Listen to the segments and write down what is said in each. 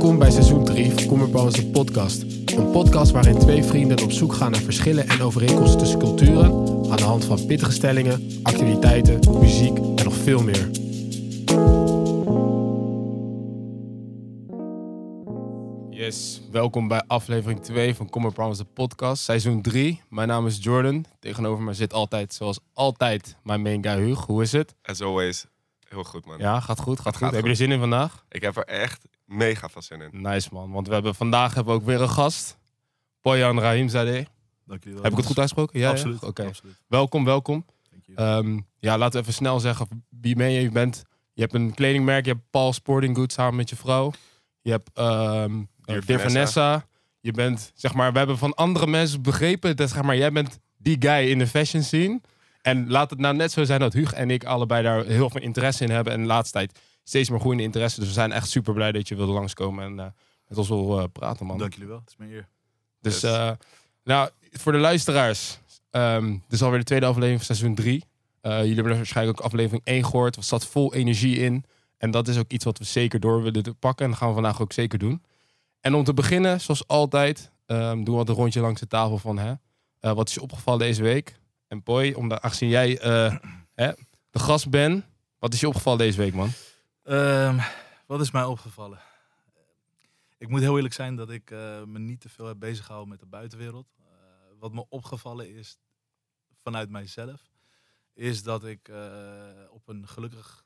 Welkom bij seizoen 3 van Commerpalms de podcast. Een podcast waarin twee vrienden op zoek gaan naar verschillen en overeenkomsten tussen culturen aan de hand van pittige stellingen, activiteiten, muziek en nog veel meer. Yes, welkom bij aflevering 2 van Commerpalms de podcast, seizoen 3. Mijn naam is Jordan. Tegenover me zit altijd, zoals altijd, mijn main guy Hugo. Hoe is het? As always, heel goed man. Ja, gaat goed, gaat goed. Gaat Heb je er zin in vandaag? Ik heb er echt mega veel zin in. Nice man, want we hebben vandaag hebben we ook weer een gast. Poyan Rahimzadeh. Dank jullie wel. Heb ik het goed uitgesproken? Ja, ja? Absoluut. Oké. absoluut. Welkom, welkom. Je. Ehm, ja, laten we even snel zeggen wie ben je. Je bent, je hebt een kledingmerk, je hebt Paul Sporting Goods samen met je vrouw. Je hebt ehm Dear Dear Vanessa. Vanessa. Je bent, zeg maar, we hebben van andere mensen begrepen dat zeg maar, jij bent die guy in de fashion scene. En laat het nou net zo zijn dat Huug en ik allebei daar heel veel interesse in hebben. En de laatste tijd steeds meer groeiende interesse. Dus we zijn echt super blij dat je wilde langskomen en eh, met ons wil eh, praten, man. Dank jullie wel. Het is mijn eer. Dus, Yes. eh, nou, voor de luisteraars. ehm dit is alweer de tweede aflevering van seizoen 3. jullie hebben waarschijnlijk ook aflevering 1 gehoord. Er zat vol energie in. En dat is ook iets wat we zeker door willen pakken. En dat gaan we vandaag ook zeker doen. En om te beginnen, zoals altijd, ehm, doen we wat een rondje langs de tafel van... Hè, wat is je opgevallen deze week? En Poi, omdat, aangezien jij hè, de gast bent... Wat is je opgevallen deze week, man? Ehm, wat is mij opgevallen? Ik moet heel eerlijk zijn dat ik eh, me niet te veel heb bezig gehouden met de buitenwereld. Eh, wat me opgevallen is vanuit mijzelf, is dat ik eh, op een gelukkig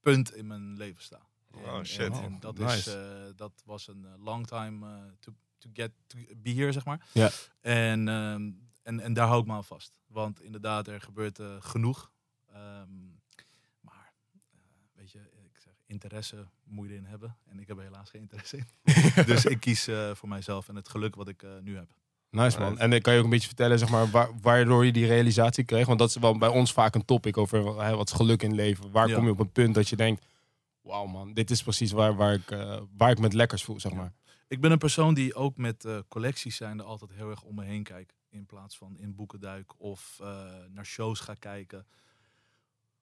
punt in mijn leven sta. Oh, En- shit. En, en dat, Nice. is, eh, dat was een long time to, to get to be here, zeg maar. Ja. En, ehm, en, en daar hou ik me aan vast. Want inderdaad, er gebeurt eh, genoeg. Ehm, maar, eh, weet je, ik zeg, interesse moet je erin hebben. En ik heb er helaas geen interesse in. dus ik kies eh, voor mijzelf en het geluk wat ik eh, nu heb. Nice man. En dan kan je ook een beetje vertellen, zeg maar, waar, waardoor je die realisatie kreeg. Want dat is wel bij ons vaak een topic over hè, wat is geluk in het leven. Waar Ja. kom je op een punt dat je denkt, wauw man, dit is precies waar, waar, ik, eh, waar ik me het lekkers voel, zeg Ja. maar. Ik ben een persoon die ook met eh, collecties zijnde altijd heel erg om me heen kijkt. In plaats van in boeken duik of eh, naar shows ga kijken.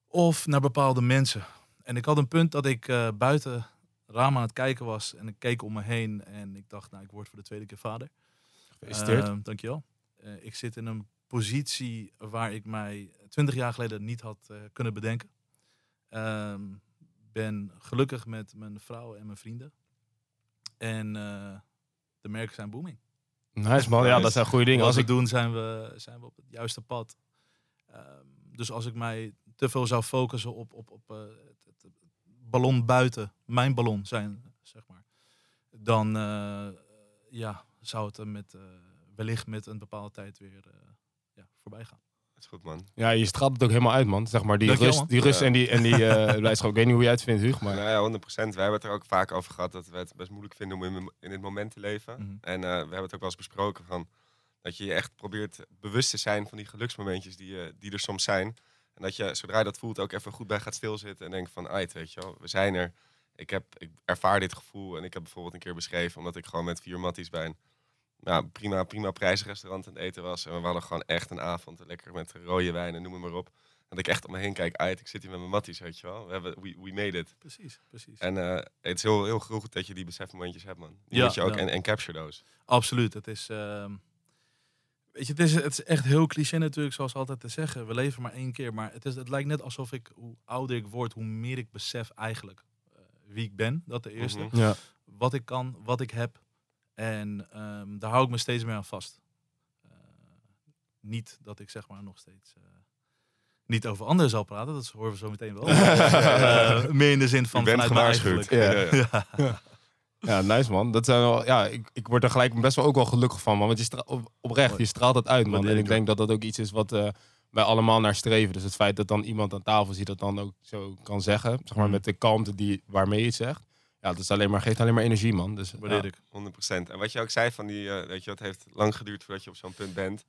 Of naar bepaalde mensen. En ik had een punt dat ik eh, buiten raam aan het kijken was. En ik keek om me heen. En ik dacht, nou, ik word voor de tweede keer vader. Gefeliciteerd. Eh, dankjewel. Eh, ik zit in een positie waar ik mij twintig jaar geleden niet had eh, kunnen bedenken. Ehm, ben gelukkig met mijn vrouw en mijn vrienden. En de merken zijn booming. nice man, ja, dat zijn goede dingen. Als ik, doen zijn we, zijn we op het juiste pad. Ehm, dus als ik mij te veel zou focussen op, op, op ballon buiten, mijn ballon zijn, zeg maar. Dan eh, ja, zou het met, eh, wellicht met een bepaalde tijd weer eh, ja, voorbij gaan. Dat is goed man. ja, je straalt het ook helemaal uit man. Zeg maar, die rust, die rust Ja. en die, en die eh, blijdschap. Ik weet niet hoe jij het vindt, Huug, maar... Nou ja, 100%. Wij hebben het er ook vaak over gehad dat we het best moeilijk vinden om in, in dit moment te leven. Mhm. En eh, we hebben het ook wel eens besproken van dat je je echt probeert bewust te zijn van die geluksmomentjes die, eh, die er soms zijn. En dat je, zodra je dat voelt, ook even goed bij gaat stilzitten en denkt van, ait, weet je wel, we zijn er. Ik, heb, ik ervaar dit gevoel en ik heb bijvoorbeeld een keer beschreven, omdat ik gewoon met vier matties bij een nou, prima, prima prijsrestaurant aan het eten was. En we hadden gewoon echt een avond, lekker met rode wijn en noem het maar op. Dat ik echt om me heen kijk, ait, ik zit hier met mijn matties, weet je wel. We, hebben, we, we made it. Precies, precies. En eh, het is heel, heel goed dat je die besefmomentjes hebt, man. Die Ja, moet je ook ja. en, en capture those. Absoluut. Het is, ehm, weet je, het is, het is echt heel cliché natuurlijk, zoals altijd te zeggen. We leven maar één keer. Maar het, is, het lijkt net alsof ik, hoe ouder ik word, hoe meer ik besef eigenlijk eh, wie ik ben. Dat de eerste. Mhm. Ja. Wat ik kan, wat ik heb. En ehm, daar hou ik me steeds meer aan vast. Eh, niet dat ik zeg maar nog steeds eh, niet over anderen zal praten. Dat horen we zo meteen wel. Meer in de zin van Je bent eigen gewaarschuwd. Ja, ja. Ja, nice man. Dat zijn wel, ja, ik, ik word er gelijk best wel ook wel gelukkig van, man. Want je stra- op- oprecht, je straalt het uit, man. En ik denk dat dat ook iets is wat eh, wij allemaal naar streven. Dus het feit dat dan iemand aan tafel ziet dat dan ook zo kan zeggen, zeg maar Mm. met de kalmte die, waarmee je het zegt. Ja, dat is alleen maar, geeft alleen maar energie, man. Dus, Waardeer ja. ik. 100%. En wat je ook zei van die, eh, weet je, het heeft lang geduurd voordat je op zo'n punt bent.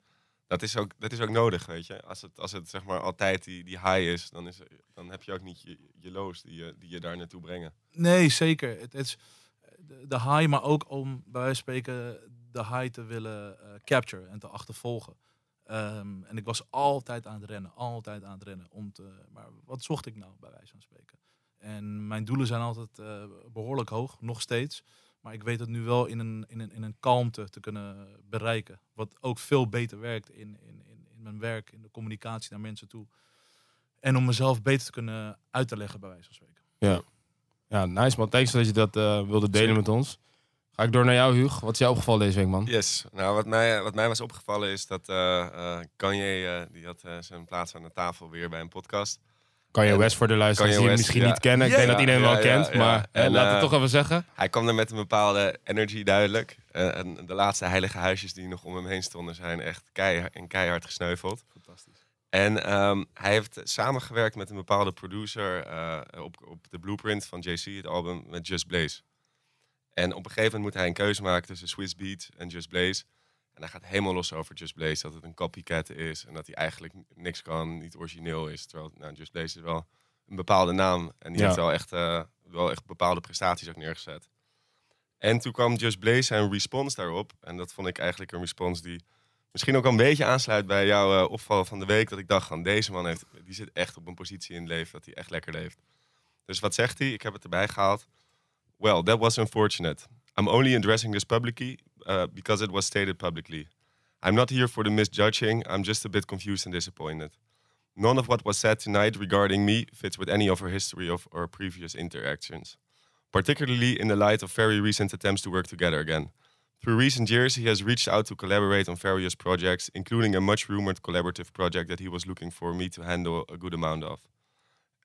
Dat is ook, dat is ook nodig, weet je. Als het, als het zeg maar altijd die, die high is, dan, is, dan heb je ook niet je, je lows die je, die je daar naartoe brengen. Nee, zeker. Het, het is de, high, maar ook om bij wijze van spreken de high te willen eh capture en te achtervolgen. Ehm, en ik was altijd aan het rennen, altijd aan het rennen. Om te, maar wat zocht ik nou, bij wijze van spreken? En mijn doelen zijn altijd eh, behoorlijk hoog, nog steeds. Maar ik weet het nu wel in een, in een, in een kalmte te kunnen bereiken. Wat ook veel beter werkt in, in, in, in mijn werk, in de communicatie naar mensen toe. En om mezelf beter te kunnen uit te leggen, bij wijze van spreken. Ja. Ja, nice man. Thanks dat je dat eh, wilde delen met ons. Ga ik door naar jou, Huug. Wat is jou opgevallen deze week, man? Yes. Nou, wat mij, wat mij was opgevallen is dat eh, Kanye, die had zijn plaats aan de tafel weer bij een podcast. Kan je En- West voor de luisteraars Kanye die hem misschien ja. niet kennen? Ik Ja, denk dat iedereen ja, wel kent, maar En, laat het toch even zeggen. Hij kwam er met een bepaalde energy duidelijk. En de laatste heilige huisjes die nog om hem heen stonden zijn echt keihard, en keihard gesneuveld. Fantastisch. En ehm, hij heeft samengewerkt met een bepaalde producer eh, op, op de blueprint van JC, het album met Just Blaze. En op een gegeven moment moet hij een keuze maken tussen Swiss Beat en Just Blaze. En hij gaat helemaal los over Just Blaze, dat het een copycat is en dat hij eigenlijk niks kan, niet origineel is. Terwijl nou, Just Blaze is wel een bepaalde naam en die Ja. heeft wel echt, eh, wel echt bepaalde prestaties ook neergezet. En toen kwam Just Blaze en response daarop. En dat vond ik eigenlijk een response die misschien ook een beetje aansluit bij jouw eh, opval van de week. Dat ik dacht van deze man heeft, die zit echt op een positie in het leven dat hij echt lekker leeft. Dus wat zegt hij? Ik heb het erbij gehaald. Well, that was unfortunate. I'm only addressing this publicly uh, because it was stated publicly. I'm not here for the misjudging. I'm just a bit confused and disappointed. None of what was said tonight regarding me fits with any of our history of our previous interactions, particularly in the light of very recent attempts to work together again. Through recent years, he has reached out to collaborate on various projects, including a much rumored collaborative project that he was looking for me to handle a good amount of.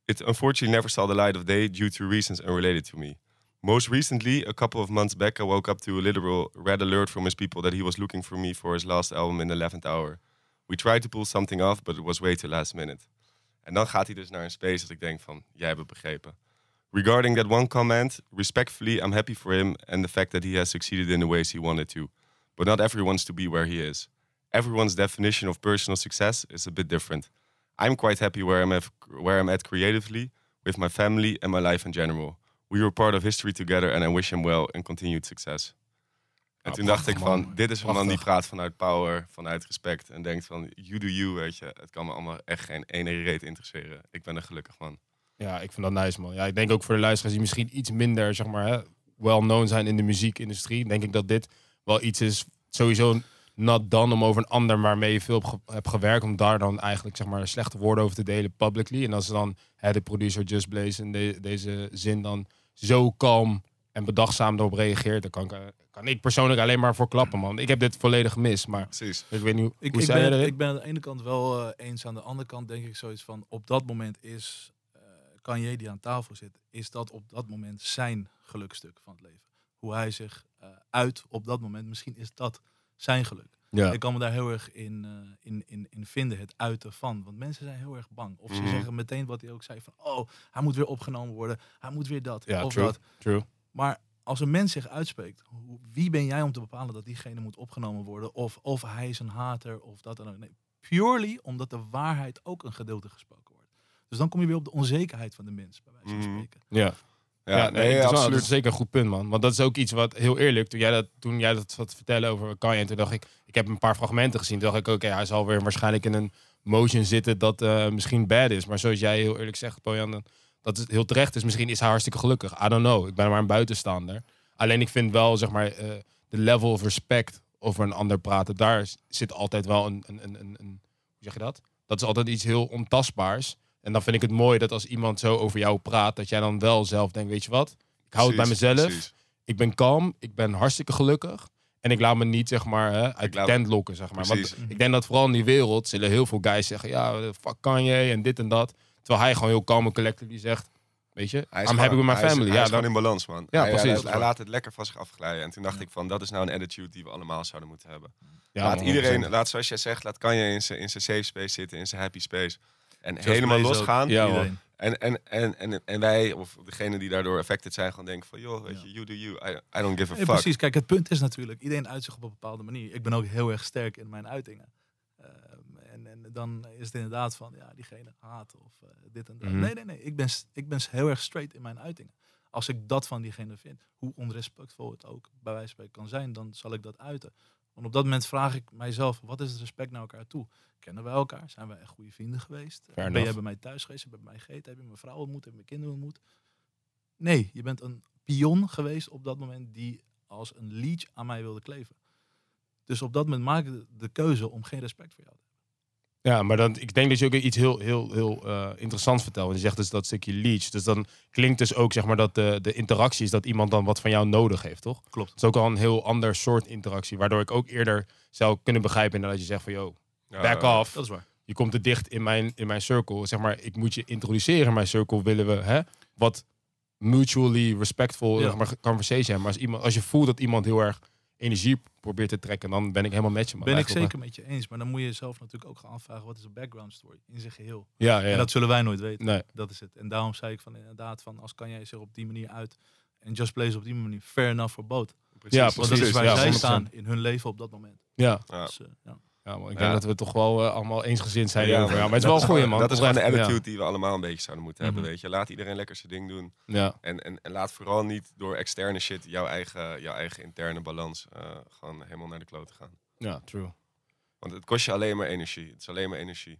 It unfortunately never saw the light of day due to reasons unrelated to me. Most recently, a couple of months back, I woke up to a literal red alert from his people that he was looking for me for his last album in the 11th hour. We tried to pull something off, but it was way too last minute. En dan gaat hij dus naar een space dat ik denk van, jij hebt het begrepen. Regarding that one comment, respectfully, I'm happy for him and the fact that he has succeeded in the ways he wanted to. But not everyone's to be where he is. Everyone's definition of personal success is a bit different. I'm quite happy where I'm at, where I'm at creatively, with my family and my life in general. We were part of history together and I wish him well and continued success. En Ja, toen dacht ik van, man. dit is een man die praat vanuit power, vanuit respect en denkt van, you do you, weet je. Het kan me allemaal echt geen ene reet interesseren. Ik ben een gelukkig man. Ja, ik vind dat nice, man. Ja, ik denk ook voor de luisteraars die misschien iets minder, zeg maar, well-known zijn in de muziekindustrie, denk ik dat dit wel iets is, sowieso not done om over een ander waarmee je veel hebt, ge- hebt gewerkt, om daar dan eigenlijk, zeg maar, slechte woorden over te delen publicly. En als dan hè, de producer Just Blaze in de- deze zin dan zo kalm en bedachtzaam erop reageert, dan kan ik, kan ik persoonlijk alleen maar voor klappen, man. Ik heb dit volledig gemist, maar Precies. ik weet niet hoe, Ik, hoe ik, ben, ik ben aan de ene kant wel eh, eens. Aan de andere kant denk ik zoiets van... Op dat moment is Kanye die aan tafel zit... Is dat op dat moment zijn gelukstuk van het leven. Hoe hij zich eh, uit op dat moment. Misschien is dat zijn geluk. ja. Ik kan me daar heel erg in, eh, in, in, in vinden. Het uiten van. Want mensen zijn heel erg bang. Of ze Mhm. zeggen meteen wat hij ook zei. Van, oh, hij moet weer opgenomen worden. Hij moet weer dat. Ja, of true. dat. True. Maar als een mens zich uitspreekt, wie ben jij om te bepalen dat diegene moet opgenomen worden? Of, of hij is een hater of dat ook. Nee, purely omdat de waarheid ook een gedeelte gesproken. Dus dan kom je weer op de onzekerheid van de mens, bij wijze van Mhm. spreken. Ja. Ja, nee, dat, is wel- is zeker een goed punt, man. Want dat is ook iets wat, heel eerlijk, toen jij dat, toen jij dat zat te vertellen over Kanye, toen dacht ik, ik heb een paar fragmenten gezien. Toen dacht ik, oké, hij zal weer waarschijnlijk in een motion zitten dat eh, misschien bad is. Maar zoals jij heel eerlijk zegt, Bojan, dan- dat het heel terecht is. Misschien is hij hartstikke gelukkig. I don't know. Ik ben maar een buitenstaander. Alleen ik vind wel, zeg maar, eh, de level of respect over een ander praten, daar zit altijd wel een, een, een, een, een- hoe zeg je dat? Dat is altijd iets heel ontastbaars. En dan vind ik het mooi dat als iemand zo over jou praat, dat jij dan wel zelf denkt, weet je wat? Ik hou het bij mezelf. precies. Ik ben kalm. Ik ben hartstikke gelukkig. En ik laat me niet, zeg maar, hè, uit de tent lokken, zeg maar. Want ik denk dat vooral in die wereld zullen heel veel guys zeggen, ja, fuck Kanye en dit en dat. Terwijl hij gewoon heel kalm en collectief die zegt, weet je, Hij is I'm happy with my hij is- family. Hij ja, is dan, in balans, man. Ja, hij, precies. Hij, hij laat het lekker van zich afglijden. En toen dacht ik van, dat is nou een attitude die we allemaal zouden moeten hebben. ja, laat man, iedereen, 100%. laat zoals jij zegt, laat kan je in zijn in zijn safe space zitten, in zijn happy space. En Just helemaal losgaan. Ja. En, en, en, en, en wij, of degene die daardoor affected zijn, gewoon denken van, joh, weet Ja. je, you do you. I, I don't give a Ja, fuck. precies, kijk, het punt is natuurlijk, iedereen uit zich op een bepaalde manier. Ik ben ook heel erg sterk in mijn uitingen. Ehm, en, en dan is het inderdaad van, ja, diegene haat of eh, dit en dat. Mhm. Nee, nee, nee, ik ben, ik ben heel erg straight in mijn uitingen. Als ik dat van diegene vind, hoe onrespectvol het ook bij wijze van spreken kan zijn, dan zal ik dat uiten. Want op dat moment vraag ik mijzelf, wat is het respect naar elkaar toe? Kennen wij elkaar? Zijn wij echt goede vrienden geweest? Ben jij bij mij thuis geweest? Heb je bij mij gegeten? Heb je mijn vrouw ontmoet? Heb je mijn kinderen ontmoet? Nee, je bent een pion geweest op dat moment die als een leech aan mij wilde kleven. Dus op dat moment maak ik de- de keuze om geen respect voor jou te Ja, maar dan, ik denk dat je ook iets heel, heel, heel eh, interessants vertelt. Want je zegt dus dat stukje leech. Dus dan klinkt dus ook zeg maar dat de, de interactie is dat iemand dan wat van jou nodig heeft, toch? Klopt. Dat is ook al een heel ander soort interactie. Waardoor ik ook eerder zou kunnen begrijpen dat je zegt van, yo, back off. Dat is waar. Je komt te dicht in mijn, in mijn circle. Zeg maar, ik moet je introduceren in mijn circle. Willen we hè, wat mutually respectful Ja. zeg maar, conversation hebben. Maar als, iemand, als je voelt dat iemand heel erg energie probeert te trekken, dan ben ik helemaal met je. Man, Ben ik zeker met je eens. Maar dan moet je jezelf natuurlijk ook gaan afvragen, wat is de background story in zijn geheel? Ja, ja. En dat zullen wij nooit weten. nee. Dat is het. En daarom zei ik van inderdaad, van als kan jij zich op die manier uit en just plays op die manier, fair enough for both. Precies, Ja, Want dat is precies, waar ja, zij 100%. staan in hun leven op dat moment. Ja. Ja. Dus, eh, ja. Ja, man, ik Ja. denk dat we toch wel eh, allemaal eensgezind zijn. Ja, maar het is wel een goeie, gewoon- man. Dat is gewoon de attitude die we allemaal een beetje zouden moeten hebben, Mhm. weet je. Laat iedereen lekker zijn ding doen. Ja. En, en, en laat vooral niet door externe shit jouw eigen, jouw eigen interne balans eh, gewoon helemaal naar de klote gaan. Ja, true. Want het kost je alleen maar energie. Het is alleen maar energie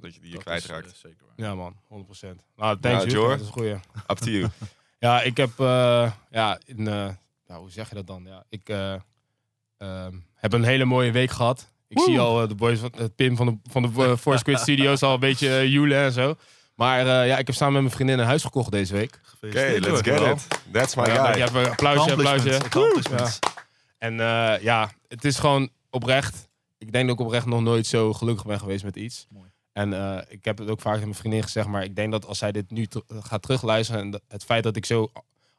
dat je die je Dat kwijtraakt. is, eh, zeker waar. Ja, man. 100%. Nou, thanks. Jor. Dat is een goeie. Up to you. Ja, ik heb, eh, ja, in, eh, nou, hoe zeg je dat dan? Ja, ik eh, ehm, heb een hele mooie week gehad. Ik zie al eh, de boys van het Pim van de, van de eh, Force Quid Studios al een beetje uh, joelen en zo. Maar eh, ja, ik heb samen met mijn vriendin een huis gekocht deze week. Oké, Gefeliciteerd, let's get it. That's my Ja, guy. ja, applausje, applausje. En eh, ja, het is gewoon oprecht. Ik denk dat ik oprecht nog nooit zo gelukkig ben geweest met iets. Mooi. En eh, ik heb het ook vaak aan mijn vriendin gezegd, maar ik denk dat als zij dit nu gaat terugluisteren en het feit dat ik zo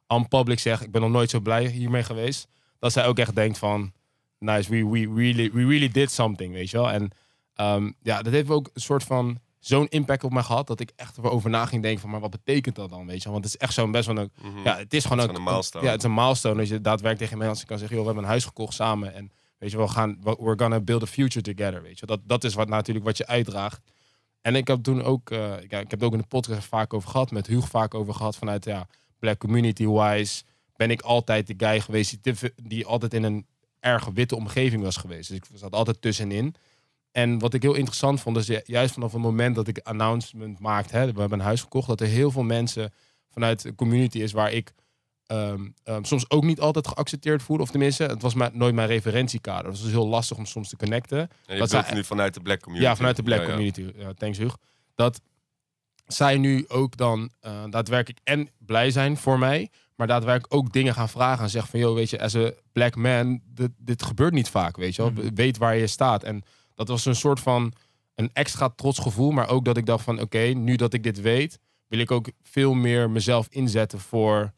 on public zeg, ik ben nog nooit zo blij hiermee geweest, dat zij ook echt denkt van, nice, we, we, really, we really did something, weet je wel. En ehm, ja, dat heeft ook een soort van zo'n impact op mij gehad, dat ik echt erover na ging denken van, maar wat betekent dat dan, weet je. Want het is echt zo'n best wel een Mhm. ja, het is gewoon Het ook is een milestone. Ja, het is een milestone. Dat je daadwerkelijk tegen mensen kan zeggen: joh, we hebben een huis gekocht samen. En weet je wel, we gaan, we're gonna build a future together. Weet je, dat, dat is wat natuurlijk wat je uitdraagt. En ik heb toen ook, eh, ja, ik heb het ook in de podcast vaak over gehad, met Huug vaak over gehad vanuit ja, black community wise. Ben ik altijd de guy geweest die altijd in een erg witte omgeving was geweest. Dus ik zat altijd tussenin. En wat ik heel interessant vond, is ju- juist vanaf het moment dat ik announcement maakte, hè, we hebben een huis gekocht, dat er heel veel mensen vanuit de community is waar ik ehm, ehm, soms ook niet altijd geaccepteerd voelde. Of tenminste, het was maar nooit mijn referentiekader. Dus het is heel lastig om soms te connecten. En bedoelt zij- nu vanuit de black community. Ja, vanuit de black Ja, community. Ja, thanks, Hug. Dat zij nu ook dan eh, daadwerkelijk en blij zijn voor mij, maar daadwerkelijk ook dingen gaan vragen en zeggen van, joh, weet je, as a black man, dit, dit gebeurt niet vaak, weet je wel. Mhm. Weet waar je staat. En dat was een soort van een extra trots gevoel, maar ook dat ik dacht van, oké, nu dat ik dit weet, wil ik ook veel meer mezelf inzetten voor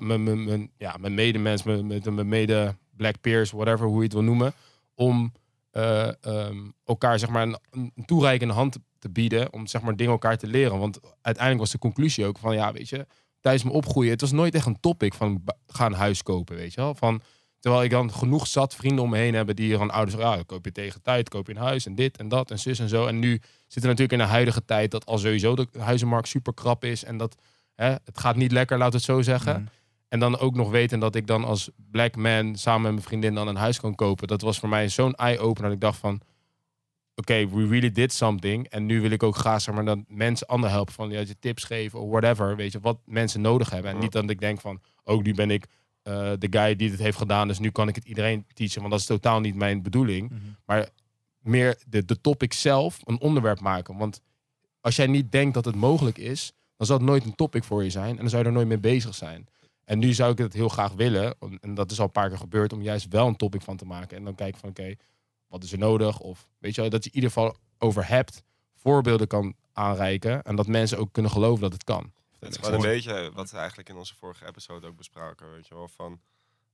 mijn- ja, medemens, mijn, mijn, mijn mede black peers, whatever, hoe je het wil noemen, om eh, ehm, elkaar zeg maar een, een toereikende hand te bieden om zeg maar dingen elkaar te leren. Want uiteindelijk was de conclusie ook van ja, weet je, tijdens mijn opgroeien, het was nooit echt een topic van ba- ga een huis kopen, weet je wel. Van, terwijl ik dan genoeg zat vrienden om me heen hebben die gewoon ouders ja, dan koop je tegen tijd, koop je een huis en dit en dat en zus en zo. En nu zitten we natuurlijk in de huidige tijd dat al sowieso de huizenmarkt super krap is en dat hè, het gaat niet lekker, we het zo zeggen. Mhm. En dan ook nog weten dat ik dan als black man samen met mijn vriendin dan een huis kan kopen. Dat was voor mij zo'n eye-opener dat ik dacht van... Oké, we really did something. En nu wil ik ook graag zeg maar, dat mensen anderen helpen. Van ja, je tips geven of whatever. Weet je, wat mensen nodig hebben. En niet dat ik denk van... Ook nu ben ik eh, de guy die dit heeft gedaan. Dus nu kan ik het iedereen teachen. Want dat is totaal niet mijn bedoeling Mhm. meer de, de topic zelf een onderwerp maken. Want als jij niet denkt dat het mogelijk is, dan zal het nooit een topic voor je zijn. En dan zou je er nooit mee bezig zijn. En nu zou ik het heel graag willen, en dat is al een paar keer gebeurd, om juist wel een topic van te maken. En dan kijken van, oké, wat is er nodig? Of weet je wel, dat je in ieder geval over hebt, voorbeelden kan aanreiken. En dat mensen ook kunnen geloven dat het kan. Het is gewoon een beetje wat we eigenlijk in onze vorige episode ook bespraken, weet je wel, van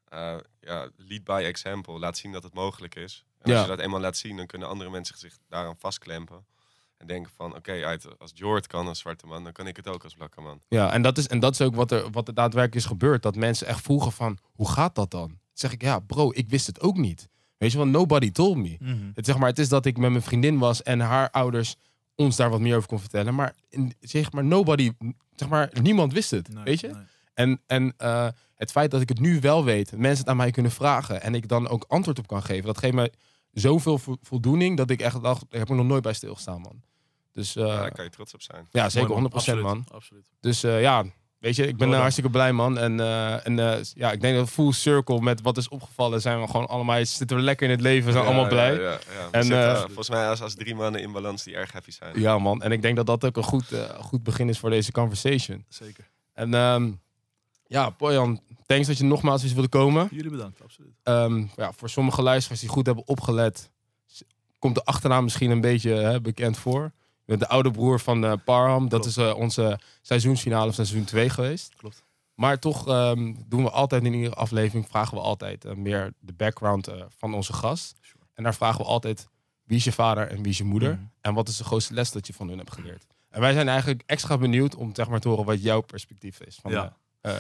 eh, ja, lead by example, laat zien dat het mogelijk is. En Ja. als je dat eenmaal laat zien, dan kunnen andere mensen zich daaraan vastklempen en denken van, oké, uit als Jord kan als zwarte man, dan kan ik het ook als blakke man. Ja, en dat is, en dat is ook wat er, wat er daadwerkelijk is gebeurd. Dat mensen echt vroegen van, hoe gaat dat dan? Dan zeg ik, ja bro, ik wist het ook niet. Weet je wel, nobody told me. Mhm. Het, zeg maar, het is dat ik met mijn vriendin was en haar ouders ons daar wat meer over kon vertellen. Maar, zeg maar nobody, zeg maar, niemand wist het. Nee, weet je? nee. En, en eh, het feit dat ik het nu wel weet, mensen het aan mij kunnen vragen en ik dan ook antwoord op kan geven, dat geeft me zoveel vo- voldoening dat ik echt dacht, daar heb ik nog nooit bij stilgestaan, man. Dus eh, ja, ja, daar kan je trots op zijn. zeker Mooi, 100% Absoluut, man. Absoluut. Dus eh, ja, weet je, ik ben Oh, hartstikke blij, man. En, eh, en eh, ja, ik denk dat full circle met wat is opgevallen, zijn we gewoon allemaal, zitten we lekker in het leven, zijn Ja, allemaal blij. Ja, Ja, ja, ja. En, zitten, eh, volgens mij als, als drie mannen in balans die erg happy zijn. man. En ik denk dat dat ook een goed, eh, goed begin is voor deze conversation. Zeker. En ehm, ja, Bojan, thanks dat je nogmaals eens wilde komen. Jullie bedankt, absoluut. Ehm, ja, voor sommige luisteraars die goed hebben opgelet, komt de achternaam misschien een beetje hè, bekend voor. De oude broer van eh, Parham. Dat Klopt. is eh, onze seizoensfinale van seizoen 2 geweest. Klopt. Maar toch ehm, doen we altijd in iedere aflevering, vragen we altijd eh, meer de background van onze gast. Sure. En daar vragen we altijd, wie is je vader en wie is je moeder? Mhm. En wat is de grootste les dat je van hun hebt geleerd? En wij zijn eigenlijk extra benieuwd om zeg maar, te horen wat jouw perspectief is van Ja. eh,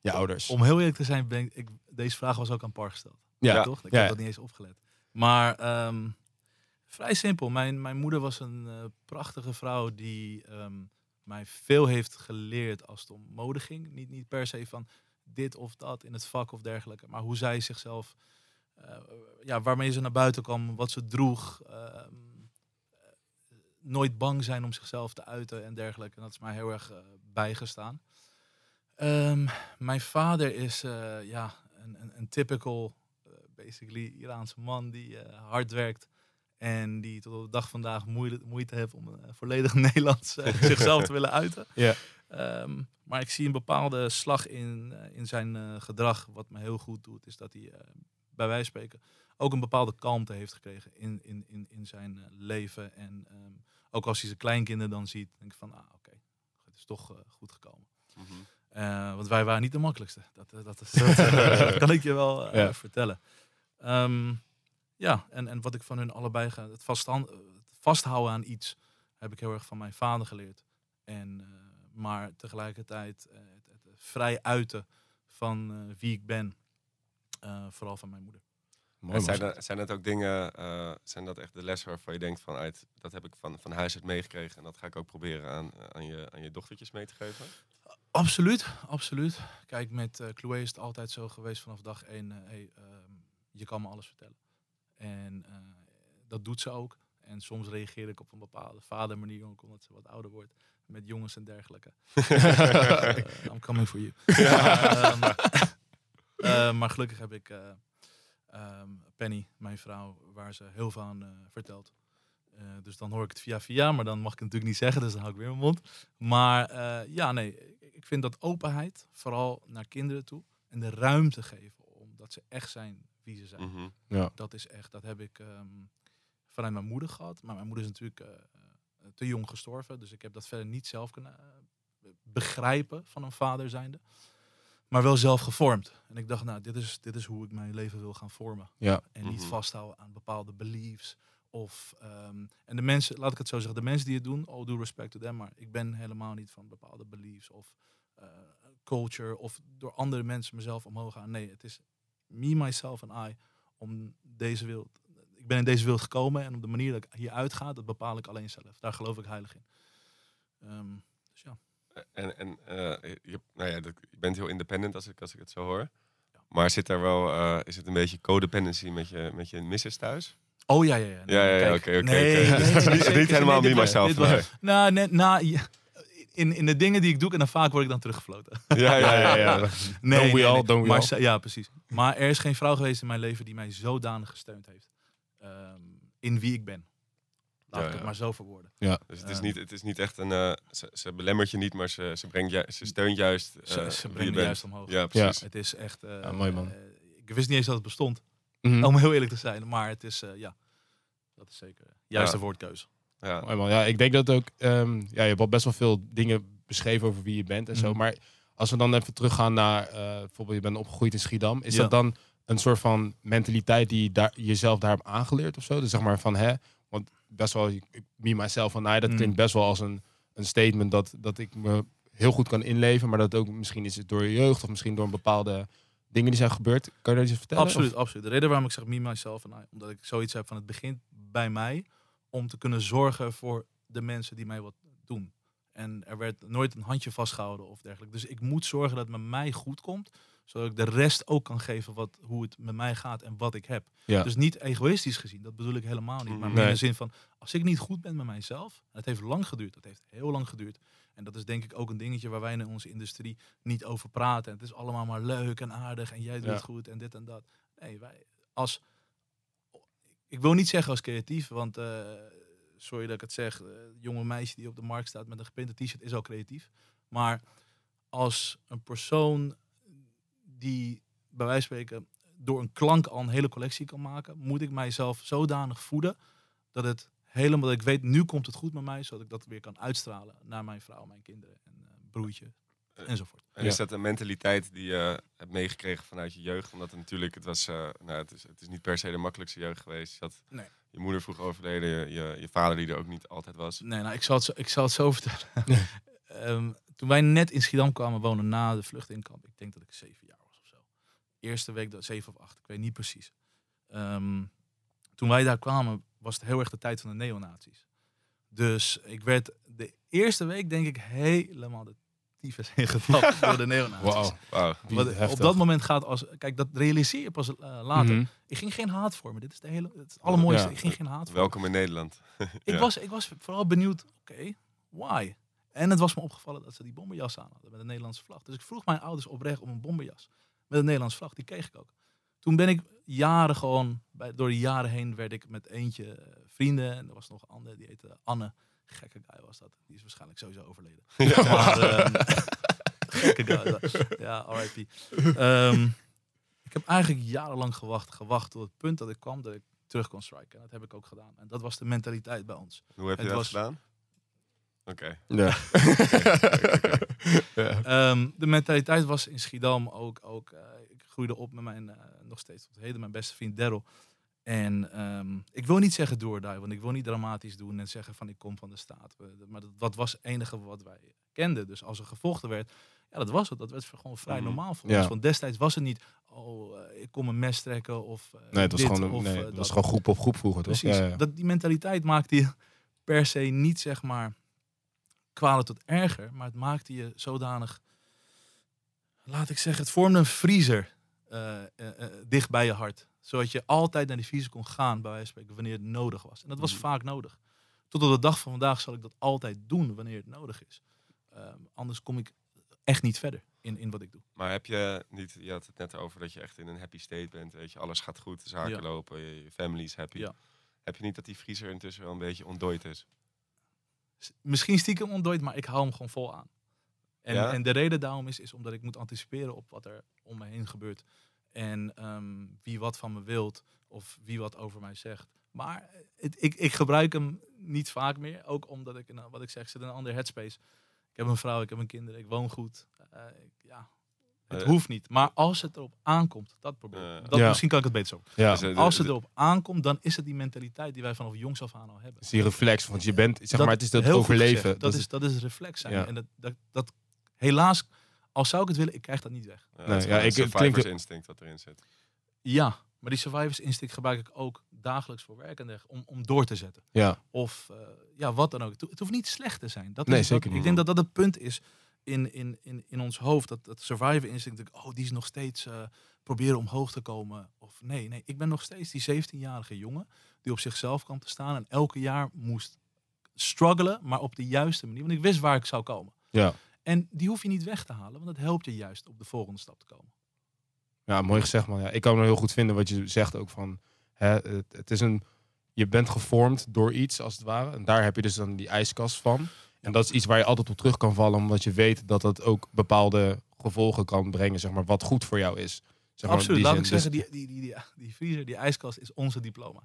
je ouders. Om heel eerlijk te zijn, ben ik, ik- deze vraag was ook aan Par gesteld. ja, toch? Ik ja. heb dat niet eens opgelet. Maar ehm, vrij simpel. Mijn, mijn moeder was een eh, prachtige vrouw die ehm, mij veel heeft geleerd als het om mode ging. Niet, niet per se van dit of dat in het vak of dergelijke. Maar hoe zij zichzelf, eh, ja, waarmee ze naar buiten kwam, wat ze droeg. ehm, nooit bang zijn om zichzelf te uiten en dergelijke. En dat is mij heel erg eh, bijgestaan. Ehm, mijn vader is eh, ja, een, een, een typical, eh, basically Iraanse man die eh, hard werkt. En die tot op de dag vandaag moeite, moeite heeft om eh, volledig Nederlands eh, zichzelf te willen uiten. Ja. Ehm, maar ik zie een bepaalde slag in, eh, in zijn gedrag. Wat me heel goed doet, is dat hij eh, bij wijze van spreken ook een bepaalde kalmte heeft gekregen in, in, in, in zijn leven. En ehm, ook als hij zijn kleinkinderen dan ziet, denk ik van, ah oké, het is toch goed gekomen. Mhm. Eh, want wij waren niet de makkelijkste. Dat, dat, is, dat, dat kan ik je wel Ja. vertellen. Ehm, ja, en, en wat ik van hun allebei ga, het, vasthand- eh, het vasthouden aan iets, heb ik heel erg van mijn vader geleerd. En, eh, maar tegelijkertijd eh, het, het vrij uiten van eh, wie ik ben, eh, vooral van mijn moeder. Mooi, En zijn, dat, zijn dat ook dingen, eh, zijn dat echt de lessen waarvan je denkt van uit, dat heb ik van, van huis uit meegekregen en dat ga ik ook proberen aan, aan, je, aan je dochtertjes mee te geven? Absoluut, absoluut. Kijk, met eh Chloe is het altijd zo geweest vanaf dag één. eh, hey, ehm, je kan me alles vertellen. En eh, dat doet ze ook. En soms reageer ik op een bepaalde vadermanier, ook omdat ze wat ouder wordt. Met jongens en dergelijke. Eh, I'm coming for you. Ehm, eh, maar gelukkig heb ik eh, ehm, Penny, mijn vrouw, waar ze heel veel aan vertelt. Dus dan hoor ik het via via, maar dan mag ik het natuurlijk niet zeggen, dus dan hou ik weer mijn mond. Maar ja, nee, ik vind dat openheid, vooral naar kinderen toe, en de ruimte geven, omdat ze echt zijn wie ze zijn. Mhm. Ja. Dat is echt, dat heb ik ehm, vanuit mijn moeder gehad. Maar mijn moeder is natuurlijk eh, eh, te jong gestorven, dus ik heb dat verder niet zelf kunnen eh, begrijpen van een vader zijnde. Maar wel zelf gevormd. En ik dacht, nou, dit is, dit is hoe ik mijn leven wil gaan vormen. Ja. En niet Mhm. vasthouden aan bepaalde beliefs. Of, ehm, en de mensen, laat ik het zo zeggen, de mensen die het doen, all due respect to them. Maar ik ben helemaal niet van bepaalde beliefs of eh, culture. Of door andere mensen mezelf omhoog gaan. Nee, het is me, myself en I. Om deze wereld. Ik ben in deze wereld gekomen en op de manier dat ik hier uitga, dat bepaal ik alleen zelf. Daar geloof ik heilig in. Ehm, dus ja. En, en eh, je, nou ja, je bent heel independent als ik, als ik het zo hoor. Ja. Maar zit daar wel, eh, is het een beetje codependency met je, met je missus thuis? Oh ja, ja, ja. Nee, Ja, ja, oké, oké, nee, oké. nee, nee, niet- helemaal me, myself, was- nee. Nou, ja, in, in de dingen die ik doe en dan vaak word ik dan teruggefloten. Ja, ja, ja. ja, Nee, Don't we nee, all, nee. don't we maar, all. Ja, precies. Maar er is geen vrouw geweest in mijn leven die mij zodanig gesteund heeft. ehm, in wie ik ben. Laat Ja, ik het ja. maar zo verwoorden. Dus het is, Ehm. niet, het is niet echt een... eh, ze, ze belemmert je niet, maar ze, ze, brengt ju- ze steunt juist eh, Ze, ze wie je juist omhoog. Ja, precies. Het is echt... eh, Ja, mooi, man. eh, ik wist niet eens dat het bestond. Mhm. Om heel eerlijk te zijn. Maar het is, eh, ja... Dat is zeker juiste Ja. woordkeuze. Ja. Ja, ik denk dat ook. ehm, ja, je hebt al best wel veel dingen beschreven over wie je bent en zo. Mhm. Maar als we dan even teruggaan naar eh, bijvoorbeeld, je bent opgegroeid in Schiedam. Is Ja. dat dan een soort van mentaliteit die je daar, jezelf daar hebt aangeleerd of zo? Dus zeg maar van hè, want best wel, ik- me myself van, nou, dat Mhm. klinkt best wel als een, een statement dat, dat ik me heel goed kan inleven, maar dat ook misschien is het door je jeugd of misschien door een bepaalde dingen die zijn gebeurd. Kan je daar iets vertellen? Absoluut, absoluut. De reden waarom ik zeg me, myself en I, omdat ik zoiets heb van het begint bij mij om te kunnen zorgen voor de mensen die mij wat doen. En er werd nooit een handje vastgehouden of dergelijke. Dus ik moet zorgen dat het met mij goed komt, zodat ik de rest ook kan geven wat, hoe het met mij gaat en wat ik heb. Ja. Dus niet egoïstisch gezien, dat bedoel ik helemaal niet. Maar Mhm. meer in de zin van, als ik niet goed ben met mijzelf, het heeft lang geduurd, dat heeft heel lang geduurd. En dat is denk ik ook een dingetje waar wij in onze industrie niet over praten. En het is allemaal maar leuk en aardig en jij doet Ja. het goed en dit en dat. Nee, wij als... Ik wil niet zeggen als creatief, want eh, sorry dat ik het zeg. eh, jonge meisje die op de markt staat met een gepinte t-shirt is al creatief. Maar als een persoon die bij wijze van spreken door een klank al een hele collectie kan maken, moet ik mijzelf zodanig voeden dat het helemaal, dat ik weet, nu komt het goed met mij, zodat ik dat weer kan uitstralen naar mijn vrouw, mijn kinderen en eh, broertje enzovoort. En Ja. is dat een mentaliteit die je hebt meegekregen vanuit je jeugd? Omdat het natuurlijk, het was, eh, nou, het is, het is niet per se de makkelijkste jeugd geweest. Je, had, Nee. je moeder vroeg overleden, je, je, je vader die er ook niet altijd was. Nee, nou, ik zal het zo, ik zal het zo vertellen. Ehm, toen wij net in Schiedam kwamen wonen na de vlucht in kamp, ik denk dat ik zeven jaar was of zo. Eerste week, dat zeven of acht, ik weet niet precies. Ehm, toen wij daar kwamen, was het heel erg de tijd van de neonazies. Dus ik werd de eerste week, denk ik, helemaal de tyfus door de neonazies. Wauw. Wauw. Wie Want op dat moment gaat als. Kijk, dat realiseer je pas eh, later. Mhm. Ik ging geen haat vormen. Dit is de hele, het allermooiste. Ja. Ik ging geen haat vormen. Welkom in Nederland. Ik, Ja. was, ik was vooral benieuwd, oké, why? En het was me opgevallen dat ze die bomberjas aan hadden met een Nederlandse vlag. Dus ik vroeg mijn ouders oprecht om een bomberjas met een Nederlandse vlag. Die kreeg ik ook. Toen ben ik jaren gewoon, bij, door de jaren heen werd ik met eentje eh, vrienden. En er was nog een andere, die heette Anne. Gekke guy was dat. Die is waarschijnlijk sowieso overleden. Maar, ehm, gekke guy. Ja, RIP. Ehm, ik heb eigenlijk jarenlang gewacht, gewacht tot het punt dat ik kwam dat ik terug kon striken. En dat heb ik ook gedaan. En dat was de mentaliteit bij ons. Hoe heb je Het dat was- gedaan? Oké. Ja. ja. Ehm, de mentaliteit was in Schiedam ook. ook eh, ik groeide op met mijn, eh, nog steeds tot heden, mijn beste vriend Daryl. En ehm, ik wil niet zeggen doorduiven, want ik wil niet dramatisch doen en zeggen van ik kom van de staat. Maar dat, dat was het enige wat wij kenden. Dus als er gevochten werd, ja dat was het. Dat werd gewoon vrij Mhm. normaal voor Ja. ons. Want destijds was het niet, oh eh, ik kom een mes trekken of eh, Nee, het was, dit gewoon, of, nee, eh, het was dat. gewoon groep op groep vroeger, toch? Precies. Ja, ja. Dat, die mentaliteit maakte je per se niet, zeg maar, kwalen tot erger. Maar het maakte je zodanig, laat ik zeggen, het vormde een vriezer dicht bij je hart. Zodat je altijd naar die vriezer kon gaan, bij wijze van spreken, wanneer het nodig was. En dat was Mhm. vaak nodig. Tot op de dag van vandaag zal ik dat altijd doen wanneer het nodig is. Ehm, anders kom ik echt niet verder in, in wat ik doe. Maar heb je niet, je had het net over dat je echt in een happy state bent, weet je, alles gaat goed, de zaken Ja. lopen, je, je family is happy. Ja. Heb je niet dat die vriezer intussen wel een beetje ontdooid is? Misschien stiekem ontdooid, maar ik hou hem gewoon vol aan. En, Ja? en de reden daarom is, is omdat ik moet anticiperen op wat er om me heen gebeurt. En ehm, wie wat van me wilt of wie wat over mij zegt. Maar het, ik, ik gebruik hem niet vaak meer. Ook omdat ik, een- wat ik zeg, zit in een andere headspace. Ik heb een vrouw, ik heb een kinderen, ik woon goed. Eh, ik- ja, het Eh. hoeft niet. Maar als het erop aankomt, dat. Eh. dat, Ja. Misschien kan ik het beter zo. Ja. Eh, Als het erop aankomt, dan is het die mentaliteit die wij vanaf jongs af aan al hebben. Het is die reflex, want je bent, zeg Dat- maar, het is dat overleven. Dat, is, dat is reflex zijn. Ja. En dat, dat, dat, helaas, al zou ik het willen, ik krijg dat niet weg. Ja, Nee, ja, ik- een het survivors klinkt- instinct wat erin zit. Ja, maar die survivors instinct gebruik ik ook dagelijks voor werk en dergelijke, om, om door te zetten. ja. Of eh, ja, wat dan ook. Het, ho- het hoeft niet slecht te zijn. Dat Nee, is, dat- zeker niet. Ik denk dat dat het punt is in, in, in, in ons hoofd. Dat, dat survivor instinct, oh, die is nog steeds eh, proberen omhoog te komen. Of nee, nee, ik ben nog steeds die 17-jarige jongen die op zichzelf kwam te staan en elke jaar moest struggelen, maar op de juiste manier. Want ik wist waar ik zou komen. Ja. En die hoef je niet weg te halen, want dat helpt je juist op de volgende stap te komen. Ja, mooi gezegd man. Ja, ik kan me heel goed vinden wat je zegt ook van, hè, het, het is een, je bent gevormd door iets als het ware. En daar heb je dus dan die ijskast van. En dat is iets waar je altijd op terug kan vallen, omdat je weet dat dat ook bepaalde gevolgen kan brengen, zeg maar, wat goed voor jou is. Zeg maar, Absoluut. die Laat zin. ik Dus- zeggen, die, die, die, die, die vriezer, die ijskast is onze diploma.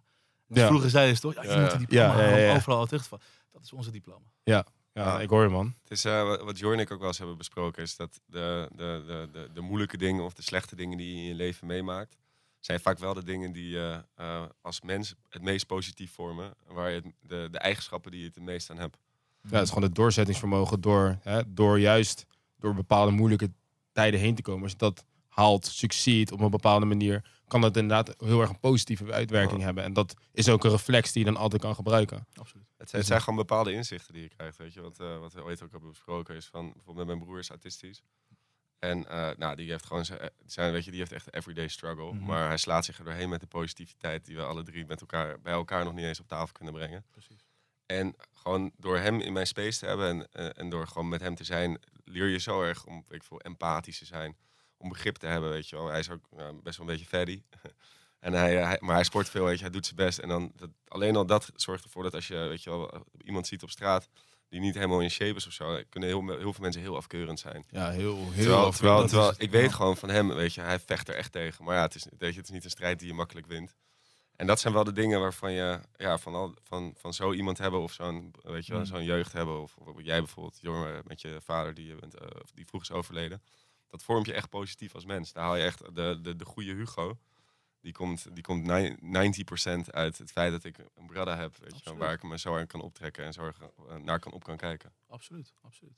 Dus ja, Vroeger zeiden ze toch, ja, je Ja, moet een diploma ja, overal terug te vallen. Dat is onze diploma. ja, ik hoor je man. Het is eh, wat- wat Jor en ik ook wel eens hebben besproken, is dat de, de, de, de, de moeilijke dingen of de slechte dingen die je in je leven meemaakt, zijn vaak wel de dingen die je eh, als mens het meest positief vormen. Waar je de, de eigenschappen die je het het meest aan hebt. Ja, het is gewoon het doorzettingsvermogen door, hè, door juist door bepaalde moeilijke tijden heen te komen. Als je dat haalt, succeed op een bepaalde manier, kan dat inderdaad heel erg een positieve uitwerking Ja. hebben. En dat is ook een reflex die je dan altijd kan gebruiken. Absoluut. Het zijn, het zijn gewoon bepaalde inzichten die je krijgt. Weet je? Wat, eh, wat we ooit ook hebben besproken is van bijvoorbeeld met mijn broer is autistisch. En eh, nou, die heeft gewoon zijn, zijn, weet je, die heeft echt een everyday struggle. Mhm. Maar hij slaat zich er doorheen met de positiviteit die we alle drie met elkaar bij elkaar nog niet eens op tafel kunnen brengen. Precies. En gewoon door hem in mijn space te hebben en, eh, en door gewoon met hem te zijn, leer je zo erg om weet ik veel, empathisch te zijn. Om begrip te hebben, weet je wel. Hij is ook best wel een beetje fatty. en hij, hij- maar hij sport veel, weet je. Hij doet zijn best. En dan, dat, alleen al dat zorgt ervoor dat als je, weet je wel, iemand ziet op straat die niet helemaal in shape is of zo, kunnen heel, heel veel mensen heel afkeurend zijn. Ja, heel, heel Terwijl, terwijl, terwijl ik weet gewoon van hem, weet je, hij vecht er echt tegen. Maar ja, het is, weet je, het is niet een strijd die je makkelijk wint. En dat zijn wel de dingen waarvan je, ja, van, al, van, van zo iemand hebben of zo'n, weet je Mm. zo'n jeugd hebben. Of, of jij bijvoorbeeld, jongen, met je vader die, je bent, eh, die vroeg is overleden. Dat vormt je echt positief als mens. Daar haal je echt de, de, de goede Hugo. Die komt, die komt nij- 90% uit het feit dat ik een brada heb, weet je waar ik me zo aan kan optrekken en zo erg, eh, naar kan op kan kijken. Absoluut, absoluut.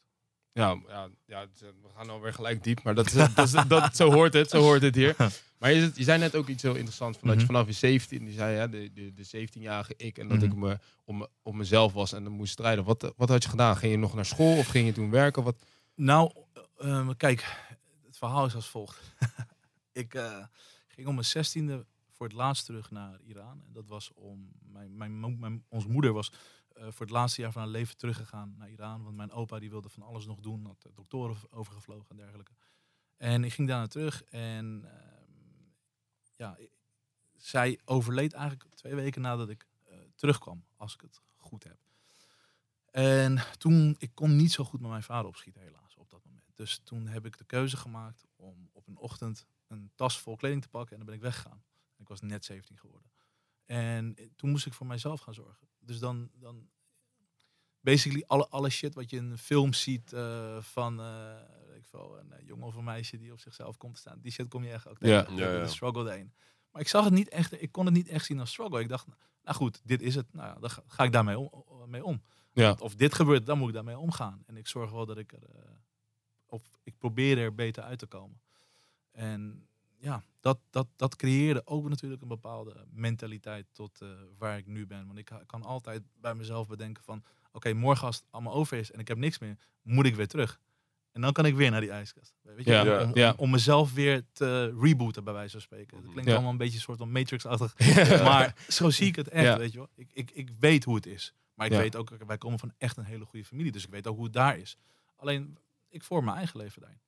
Ja, ja, ja, het- we gaan alweer gelijk diep, maar dat, is- dat, is- dat, zo hoort het, zo hoort het hier. Maar je, je zei net ook iets heel interessants, van dat je Mhm. vanaf je 17, die zei hè, de, de, de 17-jarige ik, en dat Mhm. ik me om, me- om mezelf was en dan moest strijden. Wat, eh, wat had je gedaan? Ging je nog naar school of ging je toen werken? Wat, Nou, eh, eh, kijk, verhaal is als volgt. ik eh, ging om mijn zestiende voor het laatst terug naar Iran. En dat was om, mijn, mijn, onze moeder was eh, voor het laatste jaar van haar leven teruggegaan naar Iran. Want mijn opa die wilde van alles nog doen, had doktoren overgevlogen en dergelijke. En ik ging daar naar terug en ehm, ja, zij overleed eigenlijk twee weken nadat ik eh, terugkwam, als ik het goed heb. En toen, ik kon niet zo goed met mijn vader opschieten helaas. Dus toen heb ik de keuze gemaakt om op een ochtend een tas vol kleding te pakken en dan ben ik weggegaan. Ik was net 17 geworden. En toen moest ik voor mijzelf gaan zorgen. Dus dan, dan basically alle, alle shit wat je in films ziet eh, van eh, weet ik veel, een eh, jongen of een meisje die op zichzelf komt te staan. Die shit kom je echt ook Ja. tegen. Ja, De struggle erin. Maar ik zag het niet echt, ik kon het niet echt zien als struggle. Ik dacht, nou goed, dit is het. Nou ja, dan ga, ga ik daarmee om, mee om ja, of dit gebeurt, dan moet ik daarmee omgaan. En ik zorg wel dat ik er, eh, of ik probeer er beter uit te komen. En ja, dat, dat, dat creëerde ook natuurlijk een bepaalde mentaliteit tot eh, waar ik nu ben. Want ik kan altijd bij mezelf bedenken van, oké, morgen als het allemaal over is en ik heb niks meer, moet ik weer terug. En dan kan ik weer naar die ijskast. Weet je? Ja, om, om, ja. om mezelf weer te rebooten, bij wijze van spreken. Dat klinkt Ja. allemaal een beetje een soort van Matrix-achtig. Ja. Maar zo zie ik het echt, Ja. weet je wel. Ik, ik, ik weet hoe het is. Maar ik Ja. weet ook, wij komen van echt een hele goede familie. Dus ik weet ook hoe het daar is. Alleen, ik vorm mijn eigen leven daarin.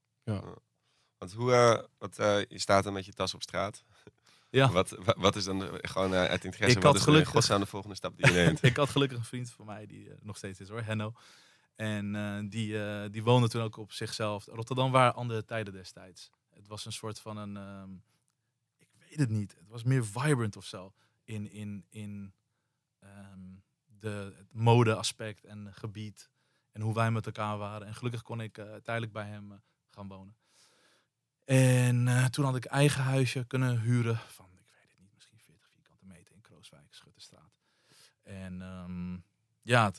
Want hoe, eh, wat, eh, je staat dan met je tas op straat. Ja. Wat, wa- wat is dan de- gewoon eh, uit interesse, Ik wat had is gelukkig- de, godsnaam de volgende stap die je neemt? ik had gelukkig een vriend van mij, die nog steeds is hoor, Henno. En eh, die, eh, die woonde toen ook op zichzelf. Rotterdam waren andere tijden destijds. Het was een soort van een, ehm, ik weet het niet. Het was meer vibrant of zo. In, in, in ehm, de, het mode-aspect en gebied. En hoe wij met elkaar waren. En gelukkig kon ik eh, tijdelijk bij hem eh, gaan wonen. En eh, toen had ik eigen huisje kunnen huren van, ik weet het niet, misschien 40 vierkante meter in Krooswijk, Schutterstraat. En ehm, ja,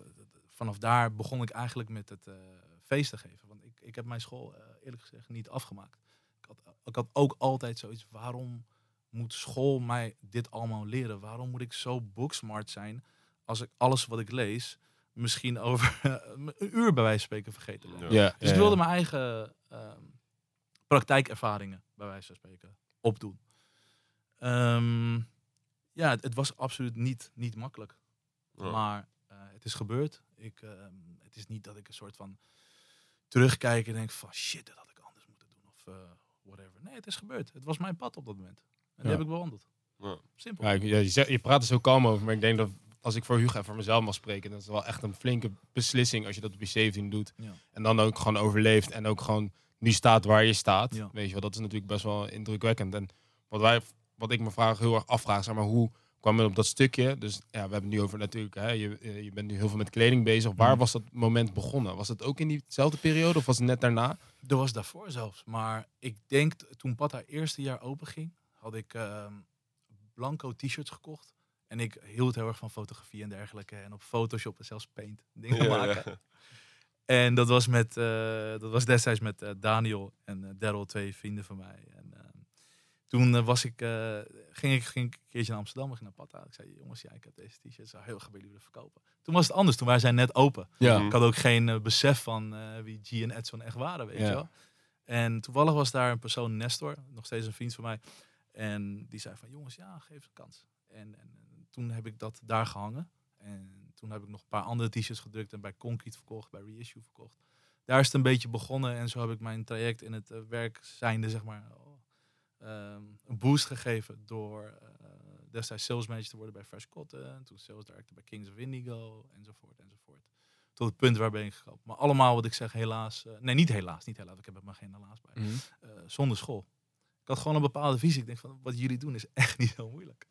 vanaf daar begon ik eigenlijk met het eh, feest te geven. Want ik, ik heb mijn school eerlijk gezegd niet afgemaakt. Ik had, ik had ook altijd zoiets, waarom moet school mij dit allemaal leren? Waarom moet ik zo booksmart zijn als ik alles wat ik lees misschien over een uur bij wijze van spreken vergeten ben? Ja. ja, Dus ik wilde mijn eigen ehm, praktijkervaringen, bij wijze van spreken, opdoen. Ehm, ja, het, het was absoluut niet, niet makkelijk. Ja. Maar eh, het is gebeurd. Ik, ehm, het is niet dat ik een soort van terugkijk en denk van shit, dat had ik anders moeten doen. Of eh, whatever. Nee, het is gebeurd. Het was mijn pad op dat moment. En die heb ik bewandeld. Ja. Simpel. Ja, je, zegt- je praat er zo kalm over, maar ik denk dat als ik voor Hugo en voor mezelf mag spreken, dat is wel echt een flinke beslissing als je dat op je 17 doet. Ja. En dan ook gewoon overleeft en ook gewoon nu staat waar je staat. Ja. Weet je wel, dat is natuurlijk best wel indrukwekkend. En wat, wij, wat ik me vraag, heel erg afvraag, zeg maar, hoe kwam je op dat stukje? Dus ja, we hebben het nu over natuurlijk, hè, je, eh, je bent nu heel veel met kleding bezig. Waar Mhm. was dat moment begonnen? Was het ook in diezelfde periode of was het net daarna? Er was daarvoor zelfs. Maar ik denk, toen Pata eerste jaar open ging, had ik ehm, blanco t-shirts gekocht. En ik hield heel erg van fotografie en dergelijke. En op Photoshop en zelfs Paint dingen Ja, maken. ja. En dat was, met, eh, dat was destijds met eh, Daniel en eh, Daryl, twee vrienden van mij. En ehm, toen was ik, eh, ging, ik, ging ik een keertje naar Amsterdam, ik ging naar Pata. Ik zei, jongens, ja, ik heb deze t-shirts, zou heel graag bij jullie willen verkopen. Toen was het anders, toen waren zij net open. Ja. Mhm. Ik had ook geen besef van eh, wie G en Edson echt waren, weet Ja. je wel. En toevallig was daar een persoon, Nestor, nog steeds een vriend van mij. En die zei van, jongens, ja, geef ze een kans. En, en, en toen heb ik dat daar gehangen. En toen heb ik nog een paar andere t-shirts gedrukt en bij Concrete verkocht, bij Reissue verkocht. Daar is het een beetje begonnen en zo heb ik mijn traject in het eh, werk zijnde, zeg maar, ehm, een boost gegeven door eh, destijds sales manager te worden bij Fresh Cotton, toen sales director bij Kings of Indigo, enzovoort, enzovoort. Tot het punt waar ben ik gekomen. Maar allemaal wat ik zeg, helaas, eh, nee niet helaas, niet helaas, ik heb er maar geen helaas bij, Mhm. zonder school. Ik had gewoon een bepaalde visie. Ik denk van, wat jullie doen is echt niet zo moeilijk.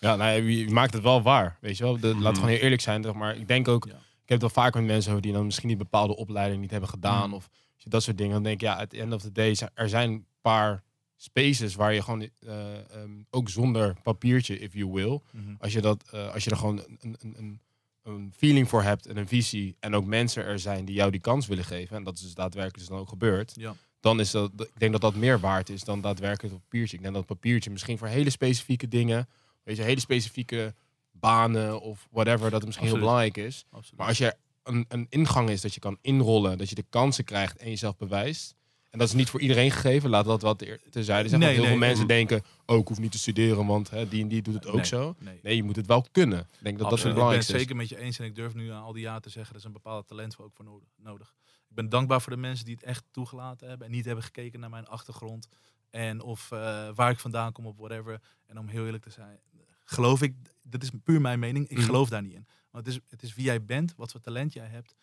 Ja, nou, je maakt het wel waar, weet je wel. De, Mhm. Laat gewoon heel eerlijk zijn, zeg maar ik denk ook, Ja. ik heb het wel vaak met mensen over die dan misschien die bepaalde opleiding niet hebben gedaan Mhm. of dat soort dingen. Dan denk ik, ja, at the end of the day, er zijn een paar spaces waar je gewoon eh, ehm, ook zonder papiertje, if you will, als je, dat, eh, als je er gewoon een, een, een, een feeling voor hebt en een visie en ook mensen er zijn die jou die kans willen geven, en dat is dus daadwerkelijk dus dan ook gebeurd, Ja. dan is dat, ik denk dat dat meer waard is dan daadwerkelijk het papiertje. Ik denk dat papiertje misschien voor hele specifieke dingen, weet je, hele specifieke banen of whatever, dat het misschien heel belangrijk is. Absoluut. Maar als je een, een ingang is dat je kan inrollen, dat je de kansen krijgt en jezelf bewijst. En dat is niet voor iedereen gegeven, laat dat wat te- terzijde zeggen. Nee, heel nee, veel mensen nee. denken, oh, ik hoef niet te studeren, want hè, die en die doet het ook zo. Nee. Je moet het wel kunnen. Ik denk dat dat het Absoluut. Ik ben het belangrijkste is. zeker met je eens en ik durf nu aan al die jaren te zeggen, er is een bepaalde talent voor ook voor nodig- nodig. Ik ben dankbaar voor de mensen die het echt toegelaten hebben en niet hebben gekeken naar mijn achtergrond en of eh, waar ik vandaan kom of whatever. En om heel eerlijk te zijn, geloof ik, dat is puur mijn mening, ik Mhm. geloof daar niet in. Want het is, het is wie jij bent, wat voor talent jij hebt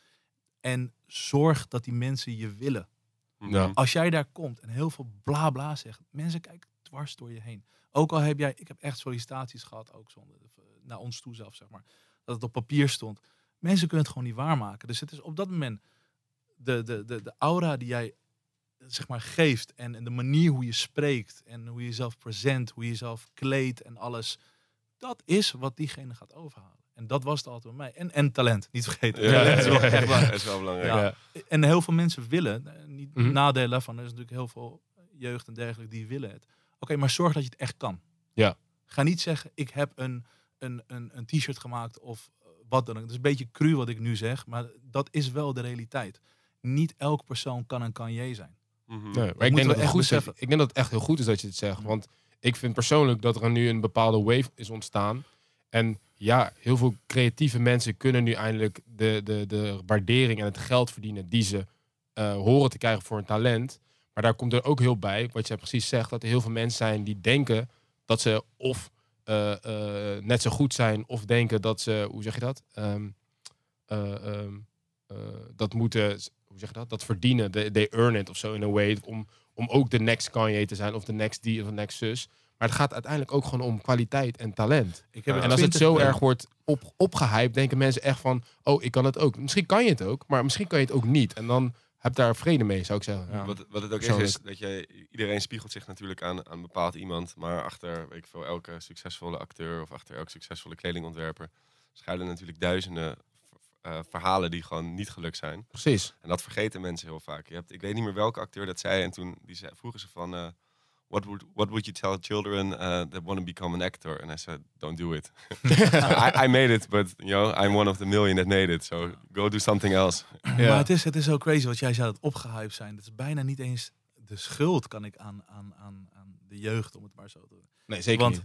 en zorg dat die mensen je willen. Ja. Als jij daar komt en heel veel bla bla zegt, mensen kijken dwars door je heen. Ook al heb jij, ik heb echt sollicitaties gehad, ook zonder, naar ons toe zelf, zeg maar. Dat het op papier stond. Mensen kunnen het gewoon niet waarmaken. Dus het is op dat moment de, de, de, de aura die jij zeg maar geeft en, en de manier hoe je spreekt en hoe je jezelf present, hoe je jezelf kleedt en alles. Dat is wat diegene gaat overhalen. En dat was het altijd bij mij. En, en talent, niet vergeten. Ja, dat is wel echt waar. dat is wel belangrijk. Ja. En heel veel mensen willen, eh, niet Mhm. nadelen daarvan, er is natuurlijk heel veel jeugd en dergelijke die willen het. Oké, maar zorg dat je het echt kan. Ja. Ga niet zeggen, ik heb een, een, een, een t-shirt gemaakt of eh, wat dan ook. Het is een beetje cru wat ik nu zeg, maar dat is wel de realiteit. Niet elke persoon kan een Kanye zijn. Mhm. Nee, maar ik denk, dat het echt goed is, ik denk dat het echt heel goed is dat je het zegt. Want ik vind persoonlijk dat er nu een bepaalde wave is ontstaan. En ja, heel veel creatieve mensen kunnen nu eindelijk de, de, de waardering en het geld verdienen die ze eh, horen te krijgen voor hun talent. Maar daar komt er ook heel bij, wat jij precies zegt, dat er heel veel mensen zijn die denken dat ze of eh, eh, net zo goed zijn, of denken dat ze, hoe zeg je dat? Ehm, eh, ehm, eh, dat moeten, hoe zeg je dat? Dat verdienen, they, they earn it of zo in a way, om, om ook de next Kanye te zijn, of de next die of de next zus. Maar het gaat uiteindelijk ook gewoon om kwaliteit en talent. Ik heb En als het 20 zo erg wordt op, opgehyped, denken mensen echt van, oh, ik kan het ook. Misschien kan je het ook, maar misschien kan je het ook niet. En dan heb daar vrede mee, zou ik zeggen. Ja. Wat, wat het ook is, is dat je, iedereen spiegelt zich natuurlijk aan, aan een bepaald iemand. Maar achter weet ik veel, elke succesvolle acteur of achter elke succesvolle kledingontwerper schuilen natuurlijk duizenden eh, verhalen die gewoon niet gelukt zijn. Precies. En dat vergeten mensen heel vaak. Je hebt, ik weet niet meer welke acteur dat zei. En toen die zei, vroegen ze van... eh, what, would, what would you tell children uh, that want to become an actor? And I said, don't do it. I, I made it, but you know, I'm one of the million that made it. So go do something else. Ja. Maar het is, het is zo crazy wat jij zei, dat opgehyped zijn. Dat is bijna niet eens de schuld, kan ik aan, aan, aan, aan de jeugd, om het maar zo te doen. Nee, zeker Want niet.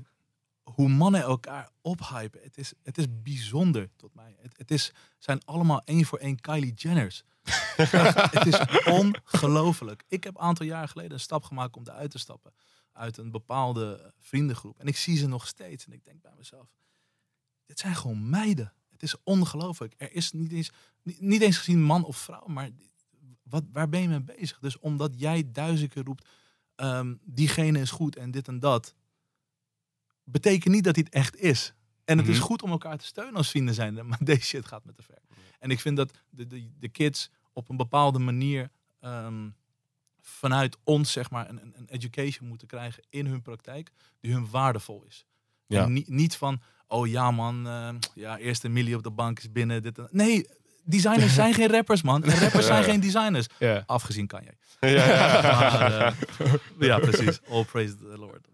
Hoe mannen elkaar ophypen, het is, het is bijzonder tot mij. Het, het is, zijn allemaal één voor één Kylie Jenners. Het is ongelooflijk. Ik heb een aantal jaar geleden een stap gemaakt om eruit te stappen. Uit een bepaalde vriendengroep. En ik zie ze nog steeds. En ik denk bij mezelf, dit zijn gewoon meiden. Het is ongelooflijk. Er is niet eens, niet, eens gezien man of vrouw, maar wat, waar ben je mee bezig? Dus omdat jij duizend keer roept, ehm, diegene is goed en dit en dat, betekent niet dat het echt is. En het is Mhm. goed om elkaar te steunen als vrienden zijn, maar deze shit gaat met te ver. En ik vind dat de, de, de kids op een bepaalde manier ehm, vanuit ons, zeg maar, een, een- education moeten krijgen in hun praktijk, die hun waardevol is. Ja. En niet, niet van, oh ja man, ehm, ja, eerst een millie op de bank is binnen. Dit nee, designers zijn geen rappers, man. En rappers zijn Ja. geen designers. Ja. Afgezien kan jij. ja, ja. Maar, eh, ja, precies. All praise the Lord.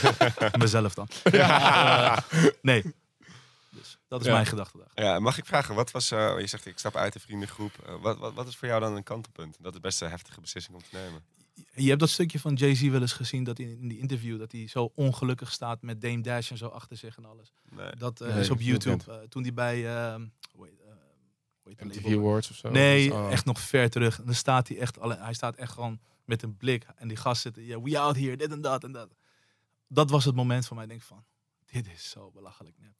Mezelf dan. Eh, nee. Dus dat is Ja. mijn gedachtedag. Ja, mag ik vragen, wat was, eh, je zegt ik stap uit de vriendengroep. Wat, wat, wat is voor jou dan een kantelpunt? Dat is best een heftige beslissing om te nemen. Je hebt dat stukje van Jay-Z wel eens gezien, dat hij in die interview, dat hij zo ongelukkig staat met Dame Dash en zo achter zich en alles. Nee. Dat Nee, is op YouTube. toen hij bij, eh, hoe heet, eh, hoe heet de MTV? Awards of zo. Nee, Oh. echt nog ver terug. En dan staat hij echt, alleen, hij staat echt gewoon met een blik. En die gast zitten, ja, we out here, dit en dat en dat. Dat was het moment van mij, ik denk van, dit is zo belachelijk nep.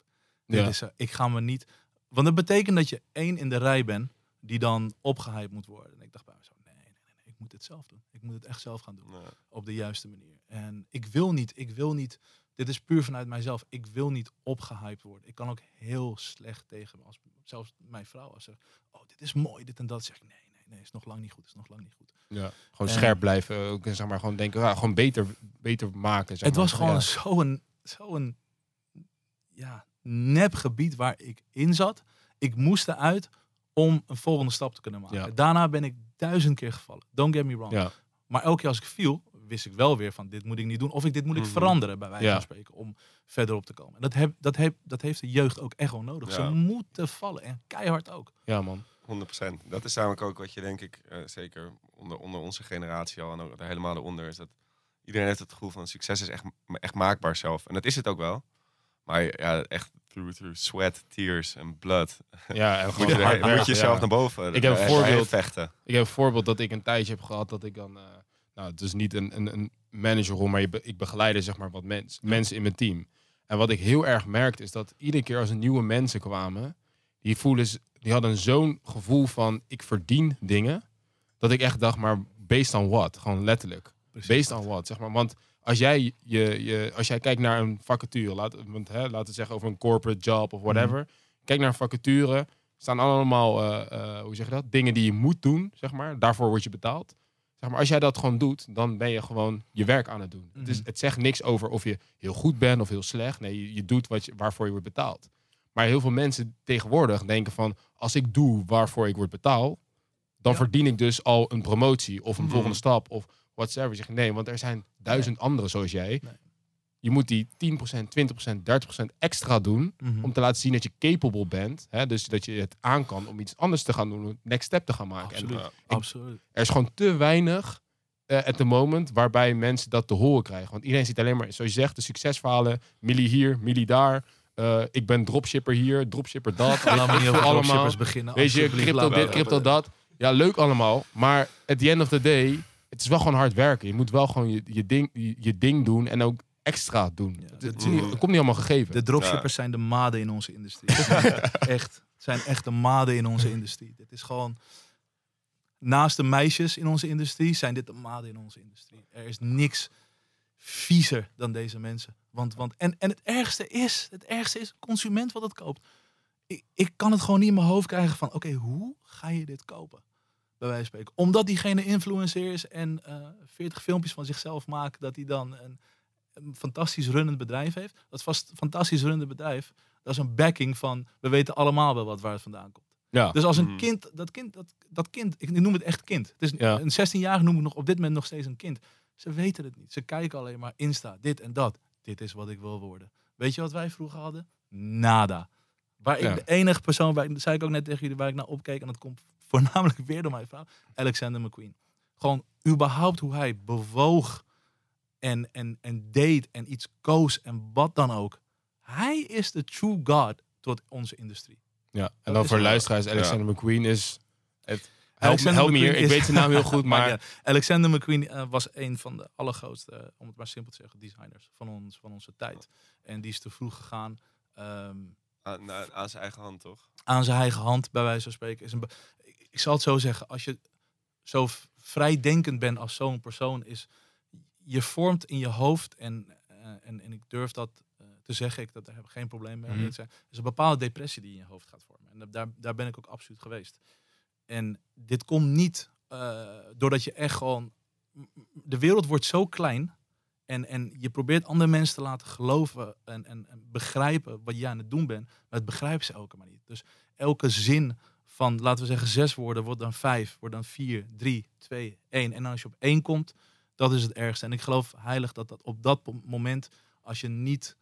Dit Ja. is zo, ik ga me niet... Want dat betekent dat je één in de rij bent die dan opgehyped moet worden. En ik dacht bij mezelf, nee, nee, nee, nee, ik moet het zelf doen. Ik moet het echt zelf gaan doen. Op de juiste manier. En ik wil niet, ik wil niet... Dit is puur vanuit mijzelf. Ik wil niet opgehyped worden. Ik kan ook heel slecht tegen, als, zelfs mijn vrouw, als ze, oh, dit is mooi, dit en dat. zeg ik, nee, nee, nee, is nog lang niet goed, is nog lang niet goed. Ja. Gewoon En- scherp blijven. Ook, zeg maar, gewoon denken, ja, gewoon beter, beter maken. Zeg het maar. was gewoon zo'n zo'n ja, nep gebied waar ik in zat. Ik moest eruit om een volgende stap te kunnen maken. Ja. Daarna ben ik duizend keer gevallen. Don't get me wrong. Ja. Maar elke keer als ik viel, wist ik wel weer van dit moet ik niet doen. Of ik, dit moet ik Mhm. veranderen, bij wijze Ja. van spreken, om verder op te komen. En dat, heb, dat, heb, dat heeft de jeugd ook echt wel nodig. Ze moeten vallen. En keihard ook. ja, man. 100%. Dat is namelijk ook wat je denk ik, eh, zeker onder, onder onze generatie al en ook er helemaal eronder, is dat iedereen heeft het gevoel van succes is echt, echt maakbaar zelf. En dat is het ook wel. Maar ja, echt through, through sweat, tears en blood. Ja, en Moet je, moet je jezelf ja. naar boven Ik heb een voorbeeld. vechten. Ik heb een voorbeeld dat ik een tijdje heb gehad dat ik dan... eh, nou, het is niet een, een, een managerrol, maar je be- ik begeleide zeg maar wat mens, mensen in mijn team. En wat ik heel erg merkte is dat iedere keer als er nieuwe mensen kwamen, die, voelen, die hadden zo'n gevoel van ik verdien dingen, dat ik echt dacht, maar based on what? Gewoon letterlijk. Based on what, zeg maar. Want als jij, je, je, als jij kijkt naar een vacature, laat, want, hè, laten we zeggen over een corporate job of whatever. Kijk naar een vacature, staan allemaal, eh, eh, hoe zeg je dat? Dingen die je moet doen, zeg maar. Daarvoor word je betaald. Zeg maar, als jij dat gewoon doet, dan ben je gewoon je werk aan het doen. Mhm. het zegt niks over of je heel goed bent of heel slecht. Nee, je, je doet wat je, waarvoor je wordt betaald. Maar heel veel mensen tegenwoordig denken van... als ik doe waarvoor ik word betaald... dan Ja. verdien ik dus al een promotie of een Mhm. volgende stap of whatsoever. Zeg nee, want er zijn duizend anderen zoals jij. Nee. Je moet die 10%, 20%, 30% extra doen... Mhm. om te laten zien dat je capable bent. Hè? Dus dat je het aan kan om iets anders te gaan doen. Een next step te gaan maken. En Absoluut. Er is gewoon te weinig eh at the moment waarbij mensen dat te horen krijgen. Want iedereen ziet alleen maar, zoals je zegt, de succesverhalen. Millie hier, Millie daar. Eh, ik ben dropshipper hier, dropshipper dat. Niet over allemaal. beginnen. Weet je, crypto dit, crypto dat. Ja, leuk allemaal. Maar at the end of the day, het is wel gewoon hard werken. Je moet wel gewoon je, je, ding, je, je ding doen en ook extra doen. Ja, het, de- het is niet- het komt niet allemaal gegeven. De dropshippers zijn de maden in onze industrie. echt. Het zijn echt de maden in onze industrie. Dit is gewoon... Naast de meisjes in onze industrie zijn dit de maden in onze industrie. Er is niks viezer dan deze mensen. Want, want, en, en het ergste is, het ergste is, consument wat het koopt. Ik, ik kan het gewoon niet in mijn hoofd krijgen van, oké, hoe ga je dit kopen? Bij wijze van spreken. Omdat diegene influencer is en eh 40 filmpjes van zichzelf maakt, dat hij dan een, een fantastisch runnend bedrijf heeft. Dat vast fantastisch runnende bedrijf, dat is een backing van, we weten allemaal wel wat waar het vandaan komt. ja. Dus als een Mhm. kind, dat kind, dat, dat kind, ik noem het echt kind. Het is Ja. Een 16-jarige noem ik nog op dit moment nog steeds een kind. Ze weten het niet. Ze kijken alleen maar Insta, dit en dat. Dit is wat ik wil worden. Weet je wat wij vroeger hadden? Nada. Waar ik Ja. de enige persoon, waar, ik- dat zei ik ook net tegen jullie, waar ik naar opkeek, en dat komt voornamelijk weer door mijn vrouw, Alexander McQueen. Gewoon überhaupt hoe hij bewoog en, en, en deed en iets koos en wat dan ook. Hij is de true god tot onze industrie. ja. En dat dan voor luisteraars, Alexander McQueen is... Het, help, help me hier, ik weet zijn naam heel goed, maar... ja, Alexander McQueen eh, was een van de allergrootste, eh, om het maar simpel te zeggen, designers van, ons, van onze tijd. En die is te vroeg gegaan. ehm, Aan, aan- aan zijn eigen hand, toch? aan zijn eigen hand, bij wijze van spreken. Is een ik, ik zal het zo zeggen, als je zo vrijdenkend bent als zo'n persoon, is je vormt in je hoofd, en, eh, en, en ik durf dat eh, te zeggen, ik dat, daar heb ik geen probleem mee. Mhm. te zijn. Er is een bepaalde depressie die in je hoofd gaat vormen. En da- daar, daar ben ik ook absoluut geweest. En dit komt niet eh, doordat je echt gewoon... De wereld wordt zo klein en, en je probeert andere mensen te laten geloven en, en, en begrijpen wat jij aan het doen bent. Maar het begrijpen ze elke maar niet. Dus elke zin van, laten we zeggen, zes woorden wordt dan vijf, wordt dan vier, drie, twee, één. En als je op één komt, dat is het ergste. En ik geloof heilig dat, dat op dat moment, als je niet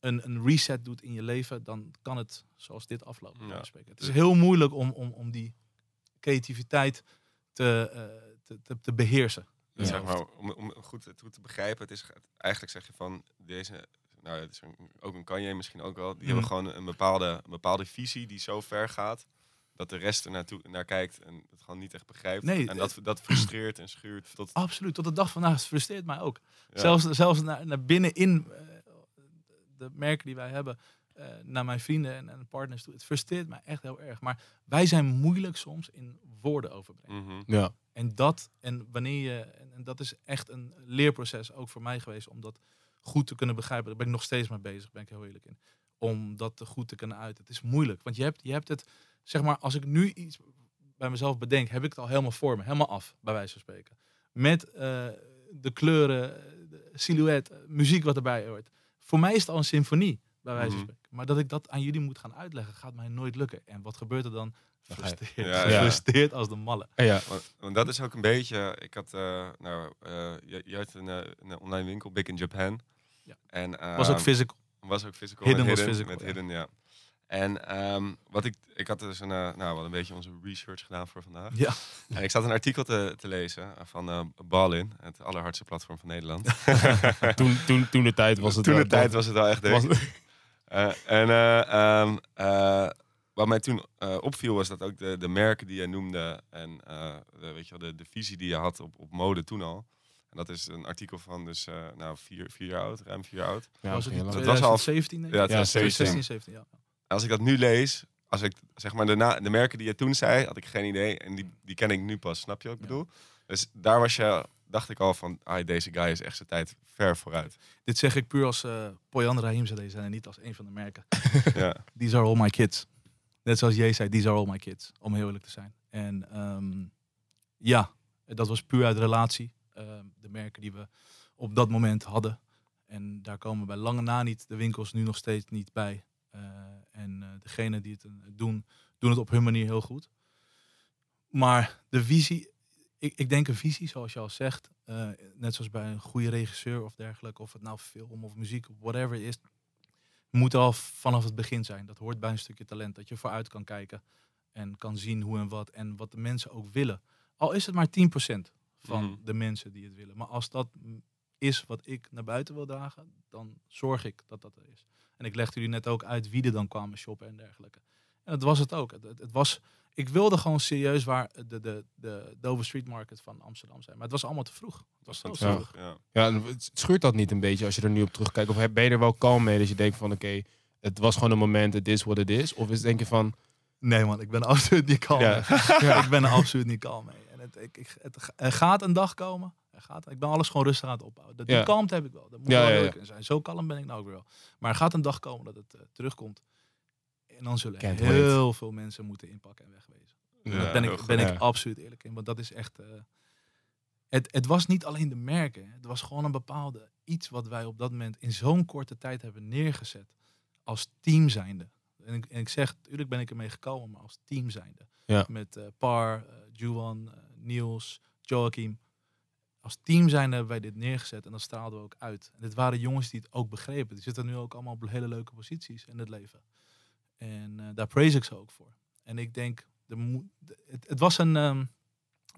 een, een reset doet in je leven, dan kan het zoals dit aflopen. Ja. Het is heel moeilijk om, om, om die creativiteit te, eh, te, te, te beheersen. Ja. Zeg maar, om, om goed, het goed te begrijpen, het is eigenlijk zeg je van deze nou, het is een- ook een Kanye misschien ook wel. Die Mhm. hebben gewoon een bepaalde, een bepaalde visie die zo ver gaat dat de rest er naartoe, naar kijkt en het gewoon niet echt begrijpt. Nee, en dat, dat frustreert en schuurt tot... Absoluut, tot de dag van vandaag. Het frustreert mij ook. ja. Zelfs, zelfs naar, naar binnenin eh, de merken die wij hebben, eh, naar mijn vrienden en, en partners toe. Het frustreert mij echt heel erg. Maar wij zijn moeilijk soms in woorden overbrengen. Mhm. Ja. En dat, en wanneer je, en, en dat is echt een leerproces ook voor mij geweest om dat goed te kunnen begrijpen. Daar ben ik nog steeds mee bezig, ben ik heel eerlijk in. Om dat goed te kunnen uiten. Het is moeilijk, want je hebt, je hebt het, zeg maar, als ik nu iets bij mezelf bedenk, heb ik het al helemaal voor me, helemaal af, bij wijze van spreken. Met eh, de kleuren, de silhouet, muziek wat erbij hoort. Voor mij is het al een symfonie, bij wijze van Mhm. spreken. Maar dat ik dat aan jullie moet gaan uitleggen, gaat mij nooit lukken. En wat gebeurt er dan? Frustreerd. Ja, ja. Frustreerd als de malle. Ja. Want, want dat is ook een beetje. Ik had, eh, nou, eh, je, had een, een online winkel, Big in Japan. Ja. En, Was ook ehm, physical. was ook physical. Hidden met was hidden, physical, Met ja. hidden, ja. En ehm, wat ik, ik had dus een, eh, nou, wel een beetje onze research gedaan voor vandaag. Ja. En ik zat een artikel te, te lezen van eh Ballin, het allerhardste platform van Nederland. Toen, toen, toen de tijd was het Toen de wel- tijd was het wel echt was-. Eh, en eh, ehm, eh, wat mij toen eh, opviel was dat ook de, de merken die je noemde en eh, de, weet je wel, de, de visie die je had op, op mode toen al. En dat is een artikel van dus eh, nou, vier, vier jaar oud, ruim vier jaar oud. Ja, was het. Dat was al- 2017 denk ik? Ja, Ja, 2017. 16, 17, ja. Als ik dat nu lees, als ik zeg maar de, na, de merken die je toen zei, had ik geen idee. En die, die ken ik nu pas, snap je wat ik Ja. bedoel? Dus daar was je, dacht ik al van, ah, deze guy is echt zijn tijd ver vooruit. Dit zeg ik puur als uh, Poyan Rahimzadeh zijn en niet als een van de merken. ja. These are all my kids. Net zoals jij zei, these are all my kids. Om heel eerlijk te zijn. En ehm, ja, dat was puur uit relatie. Ehm, de merken die we op dat moment hadden. En daar komen bij lange na niet de winkels nu nog steeds niet bij. Uh, en uh, degenen die het uh, doen, doen het op hun manier heel goed. Maar de visie, ik, ik denk een visie zoals je al zegt. Net zoals bij een goede regisseur of dergelijke. Of het nou film of muziek of whatever is. Moet al vanaf het begin zijn. Dat hoort bij een stukje talent. Dat je vooruit kan kijken. En kan zien hoe en wat. En wat de mensen ook willen. Al is het maar 10% van Mhm. de mensen die het willen. Maar als dat is wat ik naar buiten wil dragen. Dan zorg ik dat dat er is. En ik legde jullie net ook uit wie er dan kwamen shoppen en dergelijke. En dat was het ook. Het, het, het was, ik wilde gewoon serieus waar de, de, de Dover Street Market van Amsterdam zijn. Maar het was allemaal te vroeg. Het was te vroeg. ja. Ja, het schuurt dat niet een beetje als je er nu op terugkijkt? Of ben je er wel kalm mee dat je denkt van oké, het was gewoon een moment, het is wat het is? Of is denk je van, Nee man, ik ben absoluut niet kalm Ja. mee. ik ben er absoluut niet kalm mee. En het, ik, ik, het, er gaat een dag komen. Er gaat, ik ben alles gewoon rustig aan het opbouwen. Dat, die Ja. kalmte heb ik wel. Dat moet Ja, wel ja, zijn. Zo kalm ben ik nou ook weer wel. Maar er gaat een dag komen dat het eh, terugkomt. En dan zullen Can't heel veel mensen moeten inpakken en wegwezen. Ja, daar ben ik, ben ik absoluut eerlijk in. Want dat is echt... eh, het, het was niet alleen de merken. Het was gewoon een bepaalde iets wat wij op dat moment in zo'n korte tijd hebben neergezet. Als team zijnde. En ik, en ik zeg, natuurlijk ben ik ermee gekomen, maar als team zijnde. Ja. Met eh, Par, eh Juwan, eh, Niels, Joachim. Als team zijnde hebben wij dit neergezet en dat straalden we ook uit. En dit waren jongens die het ook begrepen. Die zitten nu ook allemaal op hele leuke posities in het leven. En eh, daar praise ik ze ook voor. En ik denk, de mo- de- het, het was een ehm,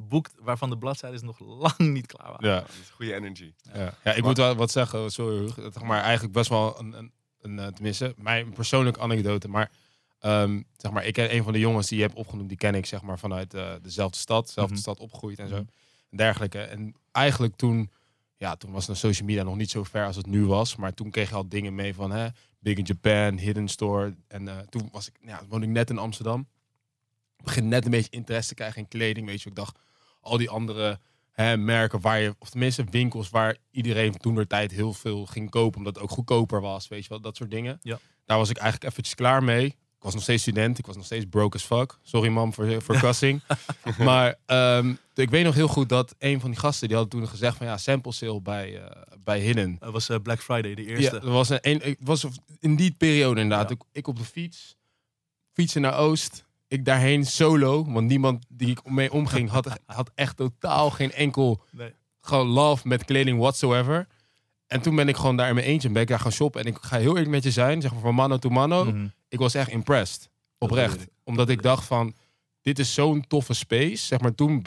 boek waarvan de bladzijden nog lang niet klaar waren. ja, Dat goede energy. ja. ja ik moet wel wat zeggen, sorry, is maar eigenlijk best wel een, een, een eh, tenminste, mijn persoonlijke anekdote, maar ehm, zeg maar, ik ken een van de jongens die je hebt opgenoemd, die ken ik zeg maar vanuit eh, dezelfde stad, dezelfde Mhm. stad opgegroeid en zo, Mhm. En dergelijke. En eigenlijk toen, ja, toen was de social media nog niet zo ver als het nu was, maar toen kreeg je al dingen mee van, hè, Big in Japan, Hidden Store, en eh, toen was ik, ja, woonde ik net in Amsterdam. Ik begin net een beetje interesse te krijgen in kleding, weet je, ik dacht, al die andere hè, merken waar je, of tenminste winkels waar iedereen toen de tijd heel veel ging kopen, omdat het ook goedkoper was, weet je wel, dat soort dingen. Ja. Daar was ik eigenlijk eventjes klaar mee. Ik was nog steeds student, ik was nog steeds broke as fuck. Sorry mam voor, voor kassing. maar ehm, ik weet nog heel goed dat een van die gasten, die had toen gezegd van ja, sample sale bij, eh, bij Hidden. Dat was eh, Black Friday, de Ja, eerste. er was een, een, ik was in die periode inderdaad. Ja. Ik, ik op de fiets, fietsen naar Oost. Ik daarheen solo, want niemand die ik mee omging had, had echt totaal geen enkel Nee. gewoon love met kleding whatsoever. En toen ben ik gewoon daar in mijn eentje ben ik daar gaan shoppen. En ik ga heel eerlijk met je zijn, zeg maar van mano to mano. Mhm. Ik was echt impressed, oprecht. ik. Omdat ik dacht van, dit is zo'n toffe space. Zeg maar, toen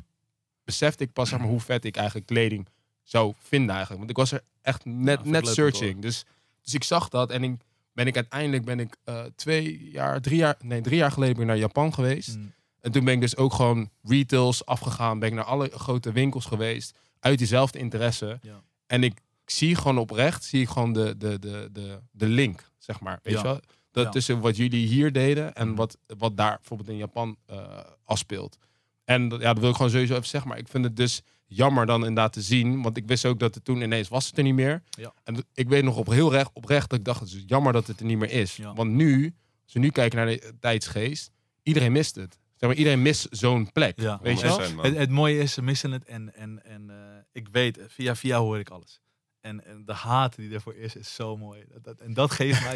besefte ik pas zeg maar, hoe vet ik eigenlijk kleding zou vinden eigenlijk. Want ik was er echt net, Ja, net searching. Dus Dus ik zag dat en ik, ben ik uiteindelijk ben ik eh, twee jaar, drie jaar, nee, drie jaar geleden ben ik naar Japan geweest. Mm. En toen ben ik dus ook gewoon retails afgegaan. Ben ik naar alle grote winkels geweest. Uit diezelfde interesse. Ja. En ik zie gewoon oprecht, zie ik gewoon de, de, de, de, de link, zeg maar. Weet Ja. je wel? Dat Ja. tussen wat jullie hier deden en Mhm. wat, wat daar bijvoorbeeld in Japan eh afspeelt. En dat- ja, dat wil ik gewoon sowieso even zeggen. Maar ik vind het dus jammer dan inderdaad te zien. Want ik wist ook dat het toen ineens was het er niet meer. Ja. En ik weet nog op heel recht, oprecht dat ik dacht, het is jammer dat het er niet meer is. Ja. Want nu, als we nu kijken naar de tijdsgeest, iedereen mist het. Zeg maar, iedereen mist zo'n plek. Ja. Weet je wel? 100%, man. Het, het mooie is, ze missen het en, en, en eh, ik weet, eh, via via hoor ik alles. En, en de haat die ervoor is, is zo mooi. Dat, dat- en dat geeft mij,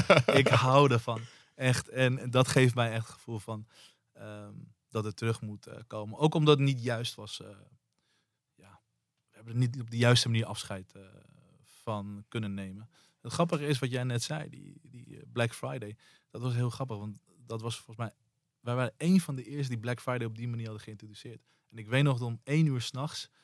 ik hou ervan. Echt, en, en dat geeft mij echt het gevoel van ehm, dat het terug moet eh, komen. Ook omdat het niet juist was. eh, ja, we hebben er niet op de juiste manier afscheid eh, van kunnen nemen. Het grappige is wat jij net zei, die, die Black Friday. Dat was heel grappig, want dat was volgens mij... Wij waren een van de eerste die Black Friday op die manier hadden geïntroduceerd. En ik weet nog dat om één uur s'nachts, eh,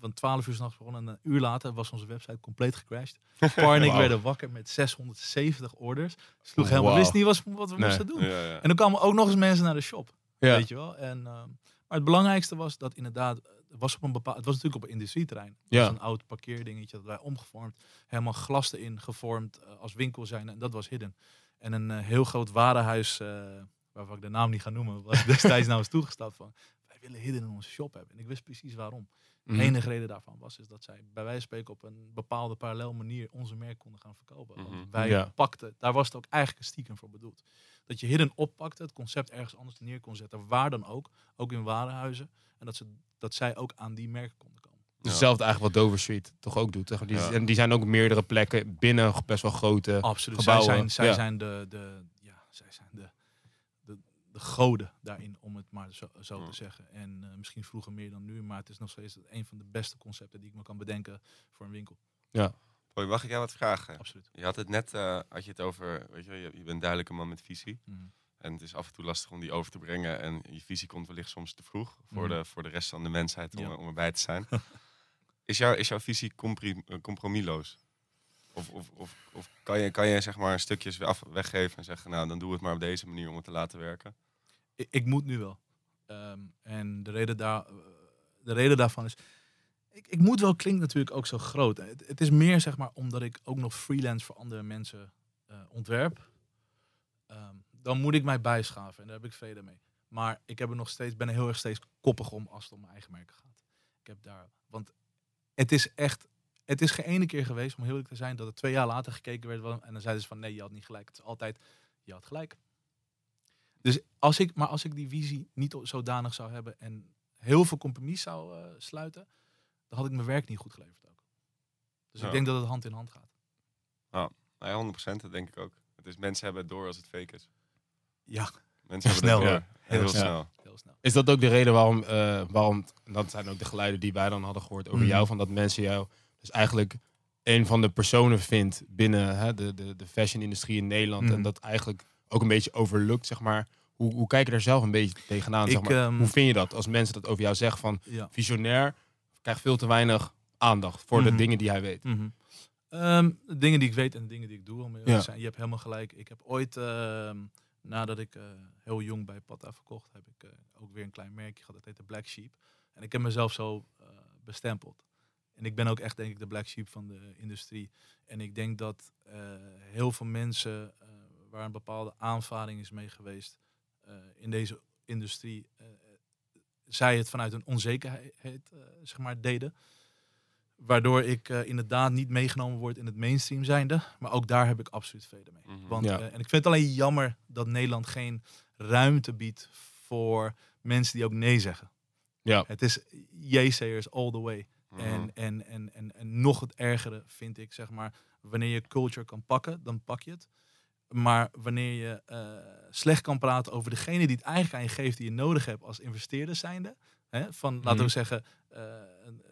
van 12 uur s'nachts begonnen en een uur later was onze website compleet gecrashed. Par en ik werden wakker met 670 orders. Sloeg helemaal, Wauw. wist niet wat, wat we Nee. moesten doen. Ja, ja. En dan kwamen ook nog eens mensen naar de shop. Ja. Weet je wel. En, ehm, maar het belangrijkste was dat inderdaad, eh, het was, op een bepaald, het was natuurlijk op een industrieterrein. Het Ja. was een oud parkeerdingetje dat wij omgevormd. Helemaal glas erin gevormd eh, als winkel zijn. En dat was Hidden. En een eh, heel groot warenhuis, eh, waarvan ik de naam niet ga noemen, was destijds nou eens toegestapt van, willen Hidden in onze shop hebben. En ik wist precies waarom. Mhm. De enige reden daarvan was is dat zij bij wijze van spreken op een bepaalde parallel manier onze merk konden gaan verkopen. Want Mhm. wij Ja. pakten, daar was het ook eigenlijk een stiekem voor bedoeld. Dat je hidden oppakte, het concept ergens anders neer kon zetten, waar dan ook, ook in warenhuizen. En dat, ze, dat zij ook aan die merken konden komen. Ja. hetzelfde eigenlijk wat Dover Street toch ook doet. Die, Ja. En die zijn ook meerdere plekken binnen best wel grote. Absoluut. gebouwen, Zij zijn, zij ja. zijn de, de, ja, zij zijn de, de, de goden daarin, om het maar zo, zo Ja. te zeggen. En eh, misschien vroeger meer dan nu, maar het is nog steeds een van de beste concepten die ik me kan bedenken voor een winkel. Hoi, mag ik jou wat vragen? Absoluut. Je had het net, eh, had je het over, weet je, je, je bent duidelijk een man met visie. Mhm. En het is af en toe lastig om die over te brengen. En je visie komt wellicht soms te vroeg voor, Mhm. de, voor de rest van de mensheid om, Ja. om erbij te zijn. is, jouw is jouw visie eh, compromisloos? Of, of, of, of kan, je, kan je zeg maar stukjes af, weggeven en zeggen, nou dan doe het maar op deze manier om het te laten werken? Ik, moet nu wel. Ehm, en de reden, daar, eh, de reden daarvan is. Ik, ik moet wel klinkt natuurlijk ook zo groot. Het, is meer zeg maar omdat ik ook nog freelance voor andere mensen eh, ontwerp. Ehm, dan moet ik mij bijschaven en daar heb ik vrede mee. Maar ik heb er nog steeds, ben er heel erg steeds koppig om als het om mijn eigen merken gaat. Ik heb daar, want het is echt, het is geen ene keer geweest, om heel eerlijk te zijn, dat het twee jaar later gekeken werd en dan zeiden ze van nee, je had niet gelijk. Het is altijd, je had gelijk. Dus als ik, maar als ik die visie niet zodanig zou hebben en heel veel compromis zou eh, sluiten, dan had ik mijn werk niet goed geleverd ook. Dus Ja. ik denk dat het hand in hand gaat. Nou ja, 100% dat denk ik ook. Het is, mensen hebben het door als het fake is. Ja, Mensen hebben Snel, het door. ja. Heel, Heel snel. snel. heel snel. Is dat ook de reden waarom, eh, waarom, dat zijn ook de geluiden die wij dan hadden gehoord over Mhm. jou, van dat mensen jou dus eigenlijk een van de personen vindt binnen hè, de, de, de fashion-industrie in Nederland Mhm. en dat eigenlijk ook een beetje overlukt, zeg maar. Hoe, hoe kijk je daar zelf een beetje tegenaan? zeg maar? ehm, hoe vind je dat als mensen dat over jou zeggen van Ja. visionair krijgt veel te weinig aandacht voor Mhm. de dingen die hij weet? Mhm. De dingen die ik weet en de dingen die ik doe, om Ja. te zijn. Je hebt helemaal gelijk. Ik heb ooit, ehm, nadat ik eh, heel jong bij Pata verkocht, heb ik eh, ook weer een klein merkje gehad. Dat heet de Black Sheep. En ik heb mezelf zo eh, bestempeld. En ik ben ook echt, denk ik, de Black Sheep van de industrie. En ik denk dat heel veel mensen waar een bepaalde aanvaring is mee geweest eh, in deze industrie, eh, zij het vanuit een onzekerheid eh, zeg maar, deden. Waardoor ik eh, inderdaad niet meegenomen word in het mainstream zijnde. Maar ook daar heb ik absoluut vrede mee. Mhm. Want, Ja. eh, en ik vind het alleen jammer dat Nederland geen ruimte biedt voor mensen die ook nee zeggen. Ja. Het is jayzayers all the way. Mhm. En, en, en, en, en nog het ergere vind ik, zeg maar, wanneer je culture kan pakken, dan pak je het. Maar wanneer je eh, slecht kan praten over degene die het eigenlijk aan je geeft die je nodig hebt als investeerder zijnde. Hè, van, laten Mhm. we zeggen, eh, een,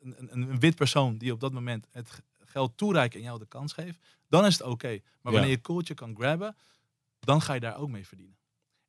een, een, wit persoon die op dat moment het geld toereikt en jou de kans geeft, dan is het oké. Maar Ja. wanneer je culture kan grabben, dan ga je daar ook mee verdienen.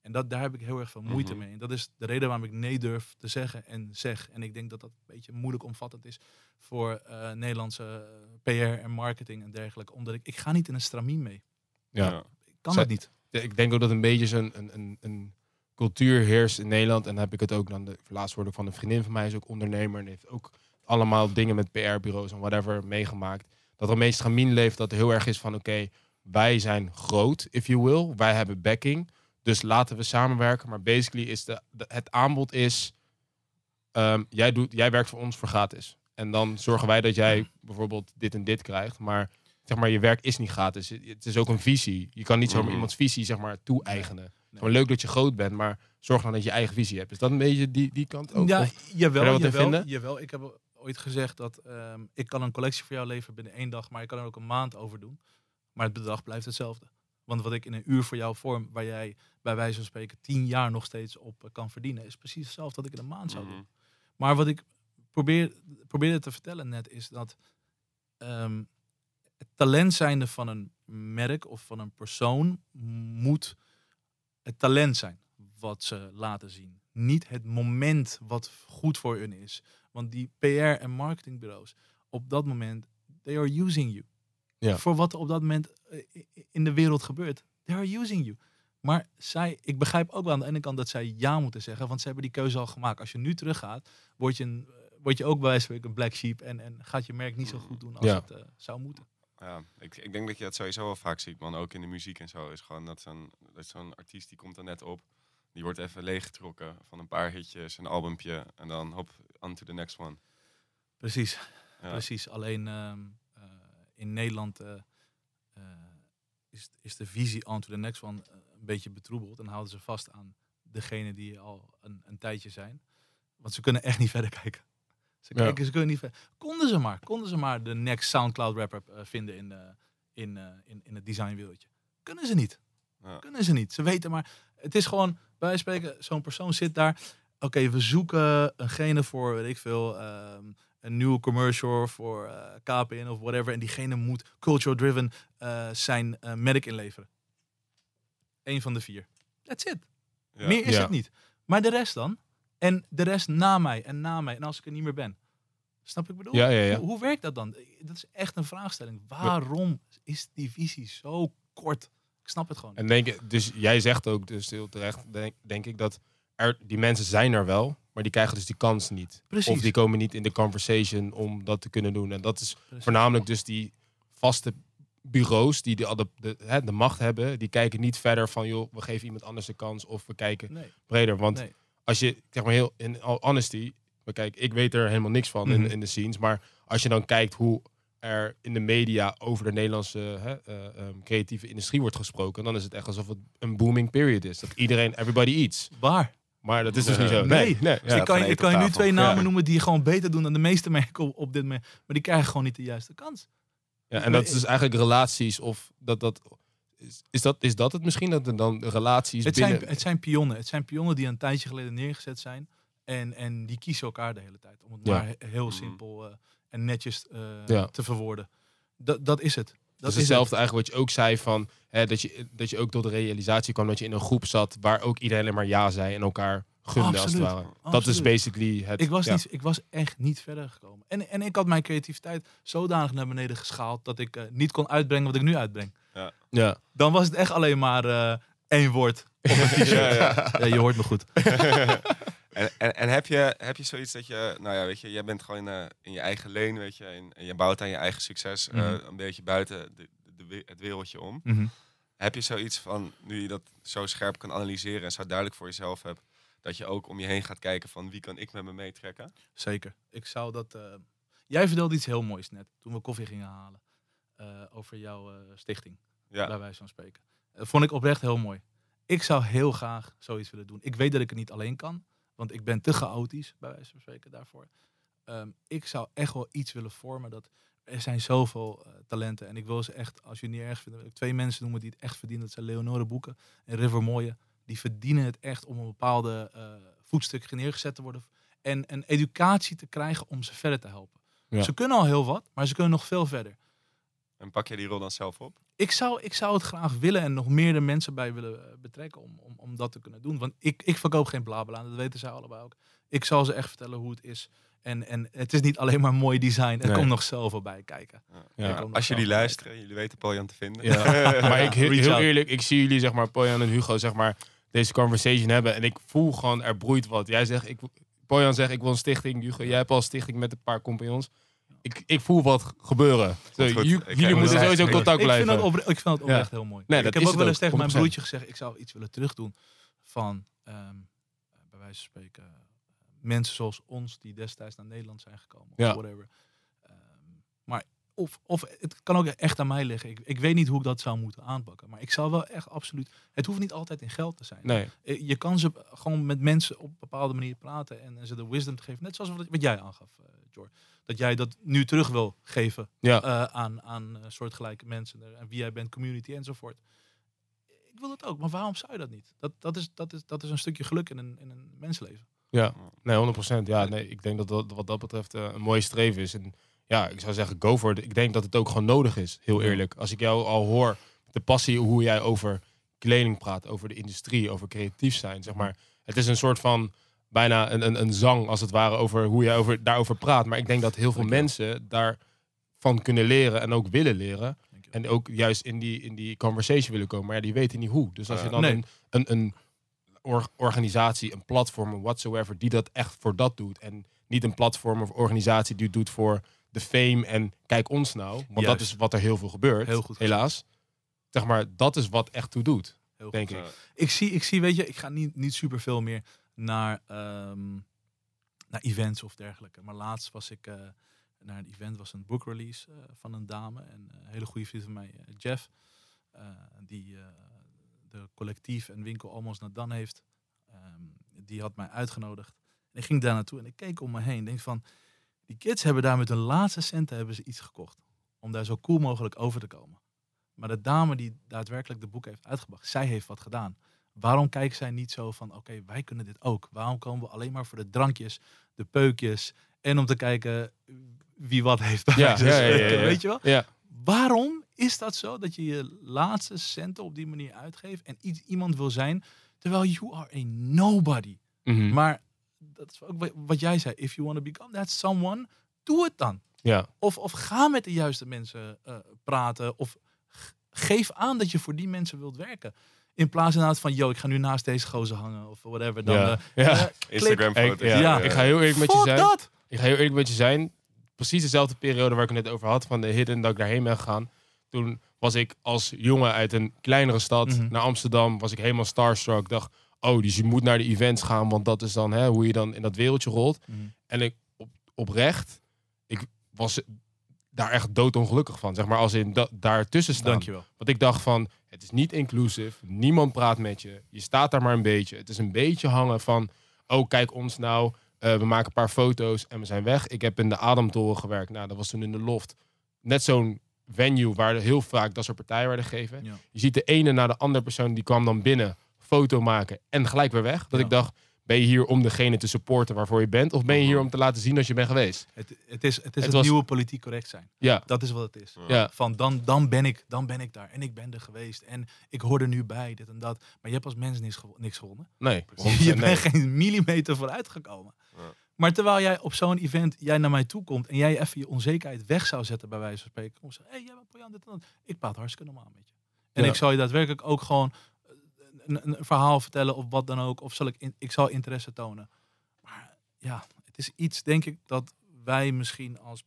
En dat, daar heb ik heel erg veel moeite Mhm. mee. En dat is de reden waarom ik nee durf te zeggen en zeg. En ik denk dat dat een beetje moeilijk omvattend is voor eh, Nederlandse PR en marketing en dergelijke. Omdat ik, ik ga niet in een stramien mee. Ja. Ik kan Zij- dat niet. Ik denk ook dat een beetje zo'n een, een, een cultuur heerst in Nederland. En dan heb ik het ook dan de laatst hoorde ik van een vriendin van mij is ook ondernemer en heeft ook allemaal dingen met PR-bureaus en whatever meegemaakt. Dat er een meest stramien leeft dat er heel erg is van oké, wij zijn groot, if you will. Wij hebben backing. Dus laten we samenwerken. Maar basically is de, de- het aanbod is ehm, jij, doet, jij werkt voor ons voor gratis. En dan zorgen wij dat jij bijvoorbeeld dit en dit krijgt. Maar zeg maar, je werk is niet gratis. Het is ook een visie. Je kan niet zomaar Mhm. iemands visie zeg maar toe-eigenen. Nee. Gewoon leuk dat je groot bent, maar zorg dan dat je eigen visie hebt. Is dat een beetje die, die kant ook? ja, Of- jawel, wat jawel, vinden? jawel. Ik heb ooit gezegd dat ehm, ik kan een collectie voor jou leveren binnen één dag, maar ik kan er ook een maand over doen. Maar het bedrag blijft hetzelfde. Want wat ik in een uur voor jou vorm, waar jij bij wijze van spreken tien jaar nog steeds op eh, kan verdienen, is precies hetzelfde wat ik in een maand zou doen. Mhm. Maar wat ik probeer, probeerde te vertellen net is dat ehm, talent zijnde van een merk of van een persoon moet het talent zijn wat ze laten zien. Niet het moment wat goed voor hun is. Want die PR en marketingbureaus op dat moment, they are using you. Ja. Voor wat er op dat moment eh, in de wereld gebeurt. They are using you. Maar zij, ik begrijp ook wel aan de ene kant dat zij ja moeten zeggen, want ze hebben die keuze al gemaakt. Als je nu teruggaat, word je, een, eh, word je ook bij wijze van een black sheep en, en gaat je merk niet zo goed doen als Ja. het eh, zou moeten. Ja, ik, ik denk dat je dat sowieso wel vaak ziet, man. Ook in de muziek en zo. Is gewoon dat zo'n dat zo'n artiest die komt er net op. Die wordt even leeggetrokken van een paar hitjes, een albumpje. En dan hop, on to the next one. Precies, Ja. precies. Alleen ehm, eh, in Nederland eh, eh, is, is de visie on to the next one een beetje betroebeld. En houden ze vast aan degene die al een, een tijdje zijn. Want ze kunnen echt niet verder kijken. Ze, Ja. kijken, ze kunnen niet. Konden ze maar, konden ze maar de next Soundcloud rapper eh, vinden in, eh, in, eh, in, in het designwereldje. Kunnen ze niet. Ja. Kunnen ze niet. Ze weten maar. Het is gewoon, van spreken, zo'n persoon zit daar. Oké, we zoeken eengene voor, weet ik veel, ehm, een nieuwe commercial voor KPN of whatever. En diegene moet cultural-driven eh, zijn merk inleveren. Eén van de vier. That's it. Ja. Meer is het niet. Maar de rest dan? En de rest na mij en na mij. En als ik er niet meer ben. Snap ik bedoel? Ja, ja, ja. Hoe, hoe werkt dat dan? Dat is echt een vraagstelling. Waarom is die visie zo kort? Ik snap het gewoon. En denk, dus jij zegt ook dus heel terecht, denk, denk ik, dat er, die mensen zijn er wel, maar die krijgen dus die kans niet. Precies. Of die komen niet in de conversation om dat te kunnen doen. En dat is Precies. voornamelijk dus die vaste bureaus die de, de, de, hè, de macht hebben, die kijken niet verder van, joh, we geven iemand anders de kans of we kijken Nee, breder. Want nee. Als je, zeg maar heel, in all honesty, maar kijk, ik weet er helemaal niks van Mhm. in, in de scenes, maar als je dan kijkt hoe er in de media over de Nederlandse hè, eh, ehm, creatieve industrie wordt gesproken, dan is het echt alsof het een booming period is. Dat iedereen, everybody eats. Waar? Maar dat is dus niet zo. Nee. Nee, nee. Dus ja. ik kan, ik kan je nu twee namen Ja. noemen die gewoon beter doen dan de meeste merken op, op dit moment. Maar die krijgen gewoon niet de juiste kans. Ja, en dat is dus eigenlijk relaties of dat dat. Is, is, dat, is dat het misschien? Dat er dan relaties Het binnen... zijn, het zijn pionnen. Het zijn pionnen die een tijdje geleden neergezet zijn. En, en die kiezen elkaar de hele tijd. Om het Ja. maar he- heel Mhm. simpel eh, en netjes eh, Ja. te verwoorden. Dat, dat is het. Dat Dat is hetzelfde eigenlijk wat je ook zei van hè, dat, je, dat je ook tot de realisatie kwam dat je in een groep zat waar ook iedereen alleen maar ja zei en elkaar gunde als het Absoluut. ware. Dat is basically het. Ik was, ja. niet, ik was echt niet verder gekomen. En, en ik had mijn creativiteit zodanig naar beneden geschaald dat ik eh, niet kon uitbrengen wat ik nu uitbreng. Ja. Dan was het echt alleen maar eh, één woord op een t-shirt. Ja, ja, je hoort me goed. En, en, en heb, je, heb je zoiets dat je, nou ja, weet je, jij bent gewoon eh, in je eigen lane, weet je, en, en je bouwt aan je eigen succes eh, Mhm. een beetje buiten de, de, het wereldje om. Mhm. Heb je zoiets van, nu je dat zo scherp kan analyseren en zo duidelijk voor jezelf hebt, dat je ook om je heen gaat kijken van wie kan ik met me meetrekken? Zeker. Ik zou dat. eh, Jij vertelde iets heel moois net toen we koffie gingen halen eh, over jouw eh, stichting, bij Ja, wijze van spreken. Dat vond ik oprecht heel mooi. Ik zou heel graag zoiets willen doen. Ik weet dat ik het niet alleen kan, want ik ben te chaotisch, bij wijze van spreken, daarvoor. Ehm, ik zou echt wel iets willen vormen dat er zijn zoveel eh, talenten en ik wil ze echt, als je het niet erg vindt, wil ik twee mensen noemen die het echt verdienen. Dat zijn Leonore Boeken en River Mooie. Die verdienen het echt om een bepaalde eh, voetstuk neergezet te worden en een educatie te krijgen om ze verder te helpen. Ja. Ze kunnen al heel wat, maar ze kunnen nog veel verder. en pak je die rol dan zelf op? Ik zou, ik zou het graag willen en nog meer de mensen bij willen eh, betrekken om, om, om dat te kunnen doen. Want ik, ik verkoop geen blabla, dat weten zij allebei ook. Ik zal ze echt vertellen hoe het is. En, en het is niet alleen maar mooi design, er Nee. komt nog zoveel bij kijken. Ja. Als jullie luisteren, jullie weten Poljan te vinden. Ja. maar ik, heel, eerlijk, ik zie jullie, zeg maar, Pojan en Hugo, zeg maar, deze conversation hebben. En ik voel gewoon, er broeit wat. Jij zegt, ik, Pojan zegt, ik wil een stichting. Hugo, jij hebt al een stichting met een paar compagnons. Ik, ik voel wat gebeuren. Zo, Goed, jullie moeten sowieso contact ik vind, blijven. dat opre- ik vind dat oprecht heel mooi. Nee, ik heb ook wel eens tegen mijn 100%. broertje gezegd, ik zou iets willen terugdoen van, ehm, bij wijze van spreken, mensen zoals ons die destijds naar Nederland zijn gekomen. Of Ja. whatever. Ehm, maar of, of het kan ook echt aan mij liggen. Ik, ik weet niet hoe ik dat zou moeten aanpakken. Maar ik zou wel echt absoluut... Het hoeft niet altijd in geld te zijn. Nee, Eh, Je kan ze gewoon met mensen op een bepaalde manier praten en, en ze de wisdom te geven. Net zoals wat, wat jij aangaf, eh Jor. Dat jij dat nu terug wil geven ja. eh, aan, aan soortgelijke mensen. En wie jij bent, community enzovoort. Ik wil het ook, maar waarom zou je dat niet? Dat, dat, is, dat, is, dat is een stukje geluk in een, in een mensenleven. Ja, nee, 100%. Ja, nee, ik denk dat dat wat dat betreft een mooie streven is. En ja, ik zou zeggen, go for it. Ik denk dat het ook gewoon nodig is, heel eerlijk. Als ik jou al hoor, de passie hoe jij over kleding praat, over de industrie, over creatief zijn, zeg maar. Het is een soort van bijna een, een, een zang, als het ware, over hoe jij over, daarover praat. Maar ik denk dat heel veel mensen daarvan kunnen leren en ook willen leren. En ook juist in die, in die conversation willen komen. Maar ja, die weten niet hoe. Dus als je Ja. dan Nee. een, een, een or- organisatie, een platform, een whatsoever, die dat echt voor dat doet. En niet een platform of organisatie die het doet voor de fame en kijk ons nou. Want dat is wat er heel veel gebeurt. Heel goed helaas. Zeg maar, dat is wat echt toe doet, Heel goed. denk Ja. ik. Ik zie, ik zie, weet je, ik ga niet, niet super veel meer naar, ehm, naar events of dergelijke. Maar laatst was ik eh, naar een event, was een book release eh, van een dame. En eh, een hele goede vriend van mij, Jeff, die de collectief en winkel Almost naar Dan heeft. ehm, die had mij uitgenodigd. En ik ging daar naartoe en ik keek om me heen. Denk van, die kids hebben daar met hun laatste centen hebben ze iets gekocht. Om daar zo cool mogelijk over te komen. Maar de dame die daadwerkelijk de boek heeft uitgebracht, zij heeft wat gedaan. Waarom kijken zij niet zo van, oké, wij kunnen dit ook. Waarom komen we alleen maar voor de drankjes, de peukjes en om te kijken wie wat heeft. bij Ja, van ja, ja, ja, ja. Weet je wel? Ja, Waarom is dat zo dat je je laatste centen op die manier uitgeeft en iets, iemand wil zijn, terwijl you are a nobody. Mhm. Maar dat is ook wa- wat jij zei. If you want to become that someone, doe het dan. ja. Of, of ga met de juiste mensen eh, praten. Of geef aan dat je voor die mensen wilt werken. In plaats inderdaad van, yo, ik ga nu naast deze gozer hangen. Of whatever. Dan, Ja. eh, Ja. eh, Instagram Ik, foto's. ja, Ja. ik ga heel eerlijk met je fuck zijn. dat! Ik ga heel eerlijk met je zijn. Precies dezelfde periode waar ik het net over had, van de hidden, dat ik daarheen ben gegaan. Toen was ik als jongen uit een kleinere stad Mhm. naar Amsterdam, was ik helemaal starstruck. Dacht, oh, dus je moet naar de events gaan, want dat is dan hè, hoe je dan in dat wereldje rolt. En ik op, oprecht, ik was daar echt doodongelukkig van. Zeg maar als in da, daartussen staan. Dankjewel. Want ik dacht van, het is niet inclusief. Niemand praat met je. Je staat daar maar een beetje. Het is een beetje hangen van, oh kijk ons nou. Eh, we maken een paar foto's en we zijn weg. Ik heb in de Ademtoren gewerkt. Nou, dat was toen in de loft. Net zo'n venue waar heel vaak dat soort partijen werden gegeven. Ja. Je ziet de ene na de andere persoon die kwam dan binnen, foto maken en gelijk weer weg. Dat Ja. ik dacht, ben je hier om degene te supporten waarvoor je bent? Of ben je hier om te laten zien dat je bent geweest? Het, het is het, is het, was- nieuwe politiek correct zijn. Ja, Dat is wat het is. ja, Van dan, dan, ben ik, dan ben ik daar. En ik ben er geweest. En ik hoor er nu bij, dit en dat. Maar je hebt als mens niks, niks gewonnen. nee. Je 100% bent geen millimeter vooruit gekomen. Ja. Maar terwijl jij op zo'n event jij naar mij toe komt en jij even je onzekerheid weg zou zetten bij wijze van spreken. Om te zeggen, hey, jij bent Pojan, dit en dat. Ik praat hartstikke normaal met je. En Ja. ik zal je daadwerkelijk ook gewoon een, een verhaal vertellen of wat dan ook. Of zal ik, in, ik zal interesse tonen. Maar ja, het is iets denk ik dat wij misschien als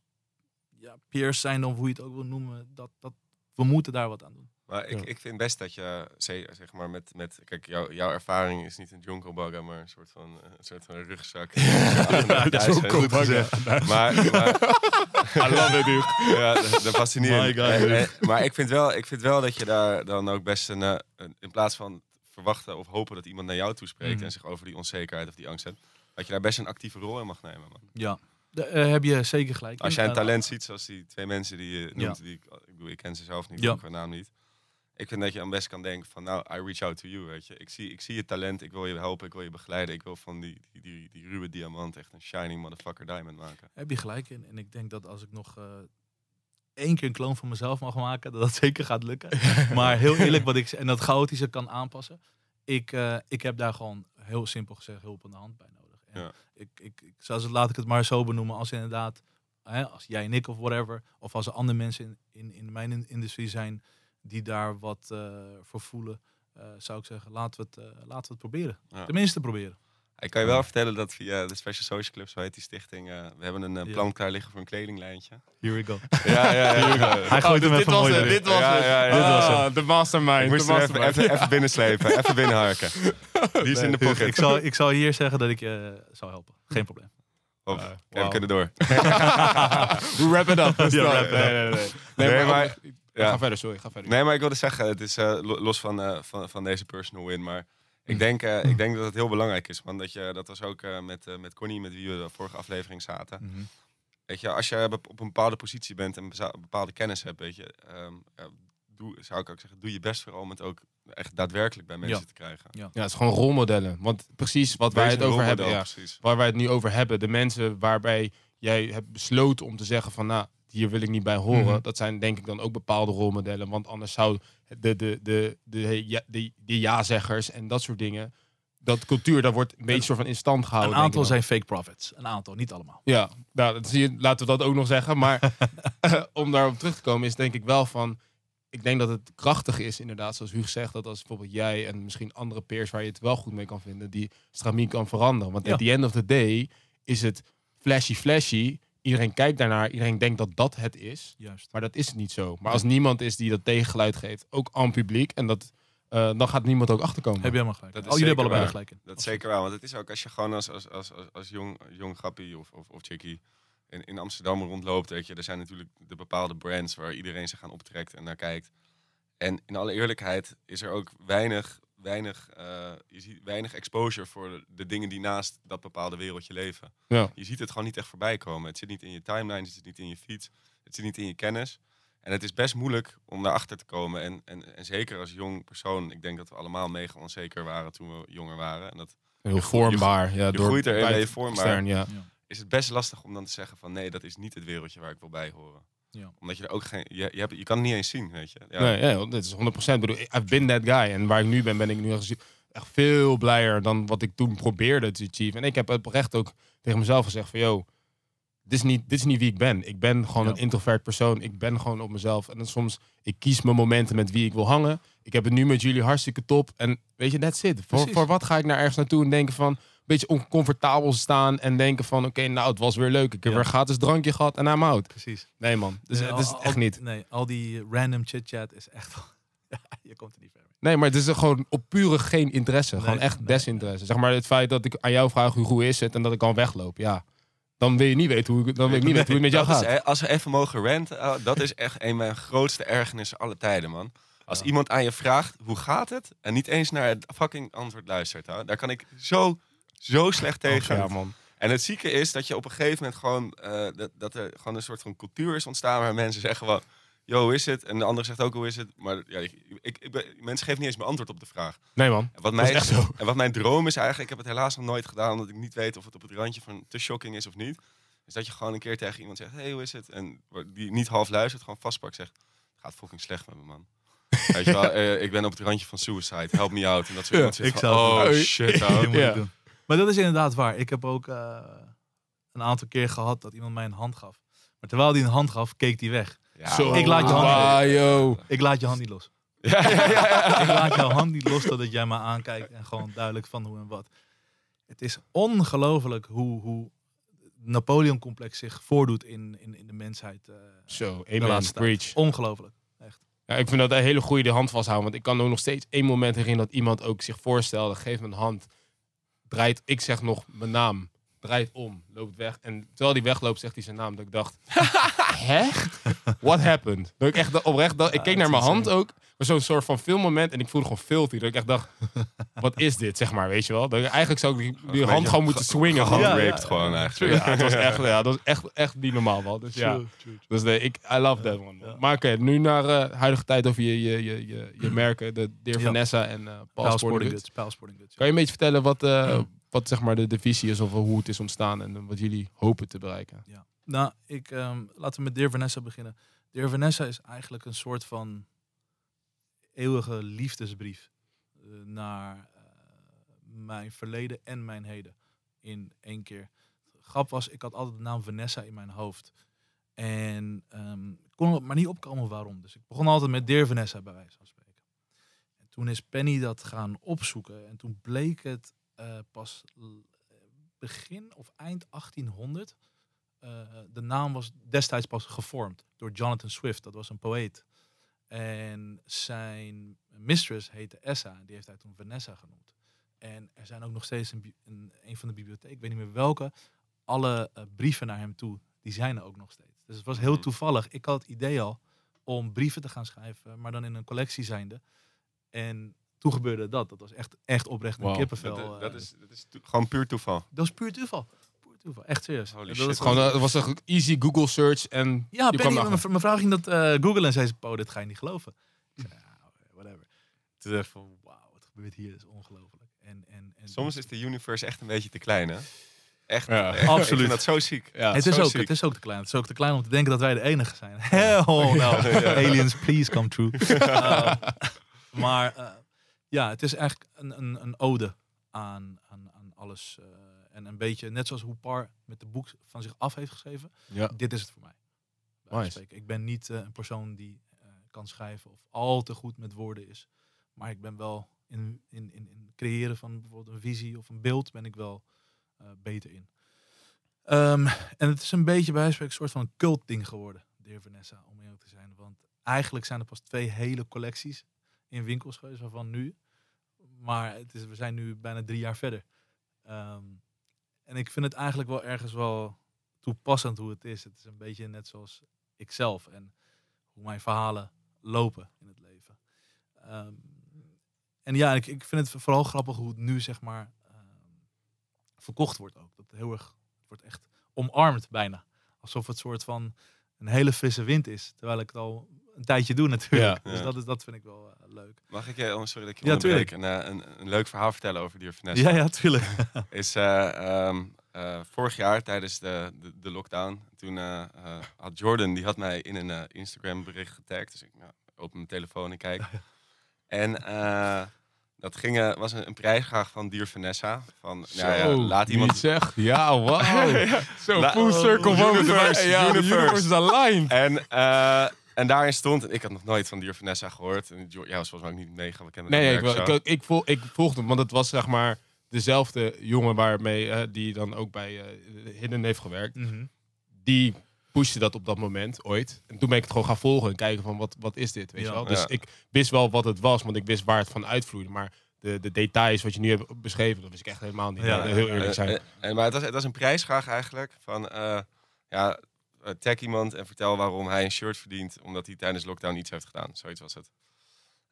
ja, peers zijn of hoe je het ook wil noemen. Dat, dat we moeten daar wat aan doen. Maar ik, Ja. ik vind best dat je, ze- zeg maar, met, met kijk, jou, jouw ervaring is niet een jonkelbagger, maar een soort van, een soort van rugzak. Jonkelbagger. Maar, maar I love it, dude. ja, dat. God, Eh, eh, maar ik vind, wel, ik vind wel dat je daar dan ook best een, eh, een- in plaats van verwachten of hopen dat iemand naar jou toespreekt Mhm. en zich over die onzekerheid of die angst hebt, dat je daar best een actieve rol in mag nemen. Man. Ja, daar eh, heb je zeker gelijk. Als jij een Eh, talent ziet, zoals die twee mensen die je noemt, Ja. die ik, ik bedoel, ik ken ze zelf niet, Ja. ik naam niet. Ik vind dat je dan best kan denken van, nou, I reach out to you, weet je. Ik zie, ik zie je talent, ik wil je helpen, ik wil je begeleiden. Ik wil van die, die, die, die ruwe diamant echt een shiny motherfucker diamond maken. Heb je gelijk in. En ik denk dat als ik nog eh, één keer een kloon van mezelf mag maken, dat dat zeker gaat lukken. maar heel eerlijk, wat ik en dat chaotische kan aanpassen. Ik, eh, ik heb daar gewoon heel simpel gezegd hulp aan de hand bij nodig. En Ja. ik, ik, ik, zoals het, laat ik het maar zo benoemen, als inderdaad, hè, als jij en ik of whatever, of als er andere mensen in, in, in mijn in- industrie zijn die daar wat eh, voor voelen, eh, zou ik zeggen, laten we het, laten we het proberen. Ja. Tenminste proberen. Ik kan je wel vertellen dat via de Special Social Club, zo heet die stichting, eh, we hebben een eh, plan klaar liggen voor een kledinglijntje. Here we go. Ja, ja, ja. Hij gooit hem dit even was het, dit was Ja, het. ja, ja. Dit was Ah, het. De mastermind. Ik moest de even, even, even binnenslepen, even binnenharken. Die is in de pocket. Ik zal, ik zal hier zeggen dat ik je zou helpen. Geen probleem. Ja, oké, wauw. we kunnen door. We wrap it up. Ja, wrap it up. Nee, nee, nee. Nee, Nee, maar, maar- ja. Ga verder, sorry. Ga verder. Nee, maar ik wilde zeggen, het is eh, lo- los van, eh, van, van deze personal win, maar ik denk, eh, ik denk dat het heel belangrijk is. Want dat, je, dat was ook eh, met, eh, met Connie, met wie we de vorige aflevering zaten. Mhm. Weet je, als je op een bepaalde positie bent en bepaalde kennis hebt, weet je, ehm, ja, doe, zou ik ook zeggen, doe je best vooral om het ook echt daadwerkelijk bij mensen Ja. te krijgen. Ja, het is gewoon rolmodellen. Want precies wat wij het over hebben. Ja, Precies. waar wij het nu over hebben. De mensen waarbij jij hebt besloten om te zeggen van... nou, hier wil ik niet bij horen. Mhm. Dat zijn denk ik dan ook bepaalde rolmodellen. Want anders zou de, de, de, de, ja, de, de ja-zeggers en dat soort dingen... Dat cultuur, dat wordt een beetje soort van in stand Een gehouden. denk aantal zijn fake profits. Een aantal, niet allemaal. Ja, nou, dat zie je, laten we dat ook nog zeggen. Maar om daarop terug te komen is denk ik wel van... Ik denk dat het krachtig is, inderdaad, zoals Hugo zegt... dat als bijvoorbeeld jij en misschien andere peers waar je het wel goed mee kan vinden... die stramien kan veranderen. Want Ja. at the end of the day is het flashy flashy. Iedereen kijkt daarnaar, iedereen denkt dat dat het is. Juist. Maar dat is niet zo. Maar als niemand is die dat tegengeluid geeft, ook aan het publiek... en dat, eh, dan gaat niemand ook achterkomen. Heb je helemaal gelijk. Dat is oh, jullie hebben zeker allebei gelijk in. Dat zeker wel, want het is ook als je gewoon als, als, als, als, als jong, jong grappie of, of, of chickie in, in Amsterdam rondloopt, weet je, er zijn natuurlijk de bepaalde brands waar iedereen zich aan optrekt en naar kijkt. En in alle eerlijkheid is er ook weinig, weinig, eh, je ziet weinig exposure voor de dingen die naast dat bepaalde wereldje leven. Ja. Je ziet het gewoon niet echt voorbij komen. Het zit niet in je timeline, het zit niet in je feed, het zit niet in je kennis. En het is best moeilijk om daarachter te komen. En, en, en zeker als jong persoon, ik denk dat we allemaal mega onzeker waren toen we jonger waren. En dat Heel vormbaar. Ja, je door groeit je buiten- vormbaar. extern, ja. is het best lastig om dan te zeggen van nee, dat is niet het wereldje waar ik wil bij horen. Ja. Omdat je er ook geen, je, je, hebt, je kan het niet eens zien, weet je. Ja, Nee, ja, dit is 100%. Ik bedoel, I've been that guy. En waar ik nu ben, ben ik nu echt veel blijer dan wat ik toen probeerde te achieve. En ik heb oprecht ook tegen mezelf gezegd van, yo, dit is niet, dit is niet wie ik ben. Ik ben gewoon Ja. een introvert persoon. Ik ben gewoon op mezelf. En dan soms, ik kies mijn momenten met wie ik wil hangen. Ik heb het nu met jullie hartstikke top. En weet je, that's it. Voor, voor wat ga ik naar ergens naartoe en denken van, beetje oncomfortabel staan en denken van, oké, nou, het was weer leuk. Ik heb Ja. weer gratis drankje gehad en I'm out. Precies. Nee man, dus, Nee, het is al- het al- echt niet. Nee, al die random chit-chat is echt... je komt er niet ver mee. Nee, maar het is er gewoon op pure geen interesse. gewoon echt nee, desinteresse. Zeg maar het feit dat ik aan jou vraag hoe is het en dat ik al wegloop. Ja, dan wil je niet weten hoe, ik- dan wil ik niet weten hoe het met jou Dat gaat. is, als we even mogen ranten, oh, dat is echt een van mijn grootste ergernissen alle tijden, man. Als Ja. iemand aan je vraagt, hoe gaat het? En niet eens naar het fucking antwoord luistert. Hè? Daar kan ik zo, zo slecht tegen. Ja, man. En het zieke is dat je op een gegeven moment gewoon... eh, dat, dat er gewoon een soort van cultuur is ontstaan waar mensen zeggen van... Yo, hoe is het? En de andere zegt ook, hoe is het? Maar ja, ik, ik, ik ben- mensen geven niet eens mijn antwoord op de vraag. Nee, man. En wat, Dat is mij, echt zo. en wat mijn droom is eigenlijk, ik heb het helaas nog nooit gedaan, omdat ik niet weet of het op het randje van te shocking is of niet. Is dat je gewoon een keer tegen iemand zegt, hey, hoe is het? En die niet half luistert, gewoon vastpakt, zegt, het gaat fucking slecht met me, man. Weet je wel, eh, ik ben op het randje van suicide, help me out. En dat soort Ja, ik van, oh doen. shit, Ja. Maar dat is inderdaad waar. Ik heb ook eh, een aantal keer gehad dat iemand mij een hand gaf. Maar terwijl hij een hand gaf, keek hij weg. Ja, Zo. man. Ik laat je hand- yo. Ik laat je hand niet los. Ja, ja, ja, ja. ik laat jouw hand niet los totdat jij me aankijkt en gewoon duidelijk van hoe en wat. Het is ongelooflijk hoe, hoe Napoleon-complex zich voordoet in, in, in de mensheid. eh. Zo, amen, preach. ongelooflijk. Ja, ik vind dat een hele goede de hand vasthouden. Want ik kan ook nog steeds één moment herinneren dat iemand ook zich voorstelde. Geef me een hand. Draait, ik zeg nog mijn naam. Draait om, loopt weg. En terwijl hij wegloopt, zegt hij zijn naam. Dat ik dacht, hè? What happened? Dat ik echt oprecht, dacht, ik keek naar is mijn hand ook. Maar zo'n soort van filmmoment. En ik voelde gewoon filthy. Dat ik echt dacht, wat is dit? Zeg maar, weet je wel. Dat ik, eigenlijk zou ik die, hand beetje gewoon moeten ge- swingen. Gewoon. Ja, raped ja, gewoon eigenlijk. Ja, het was echt, ja, dat was echt, echt niet normaal, man. Dus ja. Dus nee, ik, I love that one. Ja. Maar oké, nu naar eh huidige tijd over je, je, je, je, je merken, de Dear Ja. Vanessa en eh Paul Paul Sporting Sporting Goods. Goods. Paul Sporting Goods. Kan je een beetje vertellen wat, eh, wat zeg maar de, de visie is of hoe het is ontstaan en wat jullie hopen te bereiken? Nou, ik, ehm, laten we met Dear Vanessa beginnen. Dear Vanessa is eigenlijk een soort van eeuwige liefdesbrief eh, naar eh, mijn verleden en mijn heden in één keer. Grap was, ik had altijd de naam Vanessa in mijn hoofd. En ik kon maar niet opkomen waarom. Dus ik begon altijd met Dear Vanessa bij wijze van spreken. En toen is Penny dat gaan opzoeken. En toen bleek het eh, pas l- begin of eind 1800. eh, de naam was destijds pas gevormd door Jonathan Swift. Dat was een poëet. En zijn mistress heette Essa. Die heeft hij toen Vanessa genoemd. En er zijn ook nog steeds een, een, een van de bibliotheek, ik weet niet meer welke, alle eh, brieven naar hem toe, die zijn er ook nog steeds. Dus het was heel Mhm. toevallig. Ik had het idee al om brieven te gaan schrijven, maar dan in een collectie zijnde. En toen gebeurde dat. Dat was echt, echt oprecht een kippenvel. Dat, eh, dat, is, dat is gewoon puur toeval. dat was puur toeval. Puur toeval. Echt serieus. Holy dat shit. was Gewoon, eh, het was een easy Google search en ja, je Penny, mijn, vrouw ging dat eh googlen en zei ze, po, dit ga je niet geloven. Ik zei, ja, whatever. Toen dacht ik van, wauw, wat gebeurt hier? Dat is ongelooflijk. En, en, en Soms is de universe echt een beetje te klein, hè? Echt, Ja. echt. Ik Absoluut. vind dat zo ziek. Ja, het, is zo ook, ziek. het is ook te klein. Het is ook te klein om te denken dat wij de enige zijn. Hell no. Aliens, please come true. Uh, maar uh, ja, het is eigenlijk een, een, een ode aan, aan, aan alles. Uh, en een beetje, net zoals hoe Par met de boek van zich af heeft geschreven. Ja. Dit is het voor mij. Nice. Ik ben niet uh, een persoon die uh, kan schrijven of al te goed met woorden is. Maar ik ben wel in, in, in, in creëren van bijvoorbeeld een visie of een beeld ben ik wel beter in. Um, en het is een beetje bij een soort van een cult ding geworden, de heer Vanessa, om eerlijk te zijn. Want eigenlijk zijn er pas twee hele collecties in winkels geweest, waarvan nu. Maar het is, we zijn nu bijna drie jaar verder. Um, en ik vind het eigenlijk wel ergens wel toepassend hoe het is. Het is een beetje net zoals ikzelf en hoe mijn verhalen lopen in het leven. Um, en ja, ik, ik vind het vooral grappig hoe het nu zeg maar um, verkocht wordt ook. Dat heel erg wordt echt omarmd bijna. Alsof het soort van een hele frisse wind is. Terwijl ik het al een tijdje doe natuurlijk. Ja, dus. Dat, is, dat vind ik wel uh, leuk. Mag ik je, oh, sorry dat ik je Ja, onderbreek, een, een, een, leuk verhaal vertellen over die Vanessa? Ja, ja, tuurlijk. is uh, um, vorig jaar tijdens de, de, de lockdown, toen uh, had Jordan, die had mij in een uh, Instagram bericht getagd. Dus ik nou, open mijn telefoon en kijk. en uh, dat ging, was een, een prijsvraag van Dier Vanessa. Van, Zo, nou ja, laat iemand... Niet zeg. Ja, wauw. ja. Zo, full circle Oh, moment. universe, Ja, de universe. universe is aligned. En, uh, en daarin stond, en ik had nog nooit van Dier Vanessa gehoord. En Jo- ja, was volgens mij ook niet mega bekend. Nee, het nee ik, ik, ik, volg, ik volgde hem, want het was zeg maar dezelfde jongen waarmee uh, die dan ook bij uh, Hidden heeft gewerkt. Mm -hmm. Die pushte dat op dat moment ooit. En toen ben ik het gewoon gaan volgen en kijken van wat, wat is dit, weet Ja. je wel. Dus Ja. ik wist wel wat het was, want ik wist waar het van uitvloeide. Maar de, de details wat je nu hebt beschreven, dat wist ik echt helemaal niet. Ja, Ja, heel eerlijk Eh, zijn. eh, eh, maar het was, het was een prijsvraag eigenlijk. Van, eh, ja, eh, tag iemand en vertel waarom hij een shirt verdient. Omdat hij tijdens lockdown iets heeft gedaan. Zoiets was het.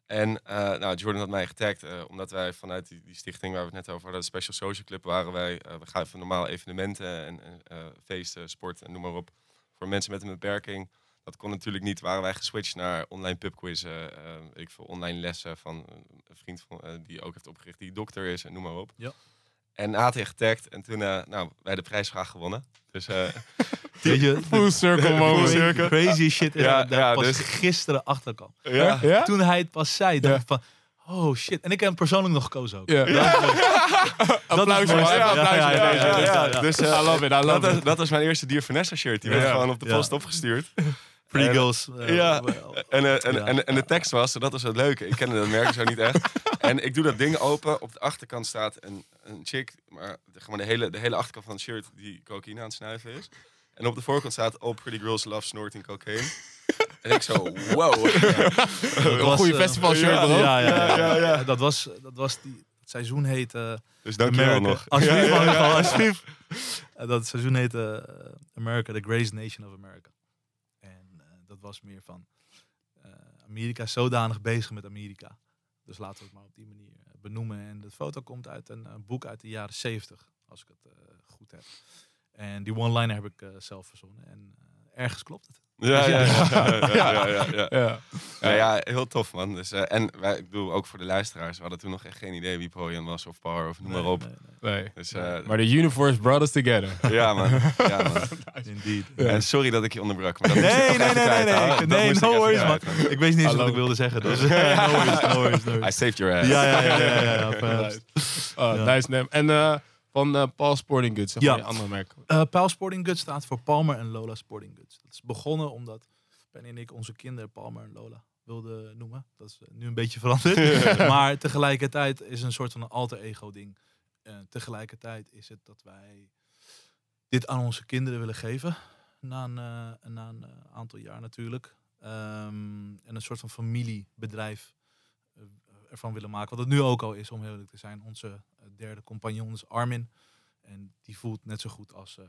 En eh, nou, Jordan had mij getagd. eh, omdat wij vanuit die, die stichting waar we het net over hadden. De Special Social Club waren wij. eh, we gaven normaal evenementen en eh, feesten, sport en noem maar op. Voor mensen met een beperking. Dat kon natuurlijk niet. Waren wij geswitcht naar online pubquizzen. eh, ik veel, online lessen van een vriend van, eh, die ook heeft opgericht. Die dokter is en noem maar op. Ja. En hij getagd. En toen, eh nou, wij de prijsvraag gewonnen. Dus eh, Weet je, Full circle moment. crazy shit Ja, daar ja, pas dus- gisteren achter kwam. ja. Ja? Toen hij het pas zei, dacht ik van, oh shit. En ik heb hem persoonlijk nog gekozen ook. Ja. Dat Ja, applaus. Dus, I love it, I dat, love was, it. dat was mijn eerste Dier Vanessa shirt. Die werd gewoon op de post opgestuurd. Free En- girls. eh, Ja. En, eh, en, Ja. en, en de tekst was, dat was het leuke. Ik kende dat merk zo niet echt. En ik doe dat ding open. Op de achterkant staat een, een chick. Maar de, gewoon de hele, de hele achterkant van het shirt die cocaïne aan het snuiven is. En op de voorkant staat All Pretty Girls Love Snorting Cocaine. En ik zo, wow. Een goede eh, festival shirt ja, erop. ja, ja, ja, Ja, ja. Dat was, dat was die, het seizoen heette Dus dankjewel nog. Alsjeblieft, Ja, ja, man, ja. gewoon, alsjeblieft. Dat seizoen heette eh, America, the Greatest Nation of America. Was meer van eh, Amerika zodanig bezig met Amerika. Dus laten we het maar op die manier eh, benoemen. En de foto komt uit een, eh, boek uit de jaren 70, als ik het goed heb. En die one-liner heb ik zelf verzonnen. En ergens klopt het. Ja, ja, ja. ja, ja, ja, ja. Ja. Ja, ja, heel tof man. Dus, eh, en wij, ik bedoel, ook voor de luisteraars, we hadden toen nog echt geen idee wie Pojan was of Power of noem maar op. nee. Dus eh, Maar de universe brought us together. ja man, ja man. Indeed. En sorry dat ik je onderbrak, maar dat Nee, nee, nee, nee, nee. Nee, no worries, man. Ik weet niet eens wat ik wilde zeggen. Dus, no worries, no worries, no I saved your ass. Ja, ja, ja, ja, perhaps. Oh. Nice name. En eh, van eh, Paul Sporting Goods, zeg maar andere merk. Eh Paul Sporting Goods staat voor Palmer en Lola Sporting Goods. Dat is begonnen omdat Penny en ik onze kinderen Palmer en Lola wilden noemen. Dat is eh, nu een beetje veranderd. maar tegelijkertijd is een soort van een alter ego ding. Tegelijkertijd is het dat wij dit aan onze kinderen willen geven. Na een, na een aantal jaar natuurlijk. Ehm, en een soort van familiebedrijf ervan willen maken. Wat het nu ook al is, om heel eerlijk te zijn. Onze eh, derde compagnon is Armin. En die voelt net zo goed als eh,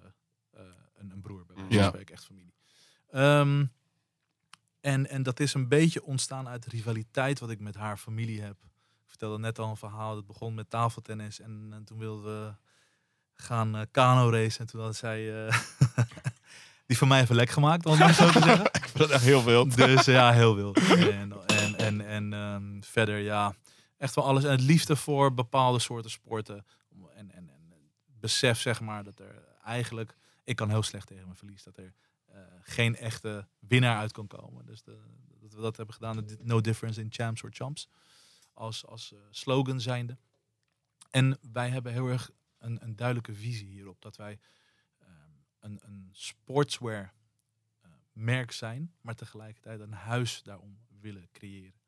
eh, een, een broer bij wijze van Ja. spreken, echt familie. Ehm, en, en dat is een beetje ontstaan uit rivaliteit wat ik met haar familie heb. Ik vertelde net al een verhaal, dat begon met tafeltennis. En, en toen wilden we gaan eh kano racen. En toen had zij eh, die van mij even lek gemaakt, om het zo te zeggen. Ik dat echt heel veel. Dus ja, heel wild. En, en, en, en ehm, verder, ja, echt wel alles. En het liefde voor bepaalde soorten sporten. En, en, en besef, zeg maar, dat er eigenlijk... Ik kan heel slecht tegen mijn verlies. Dat er eh, geen echte winnaar uit kan komen. Dus dat we dat hebben gedaan. No difference in champs or champs. Als, als eh, slogan zijnde. En wij hebben heel erg een, een duidelijke visie hierop. Dat wij ehm, een, een sportswear eh, merk zijn, maar tegelijkertijd een huis daarom willen creëren.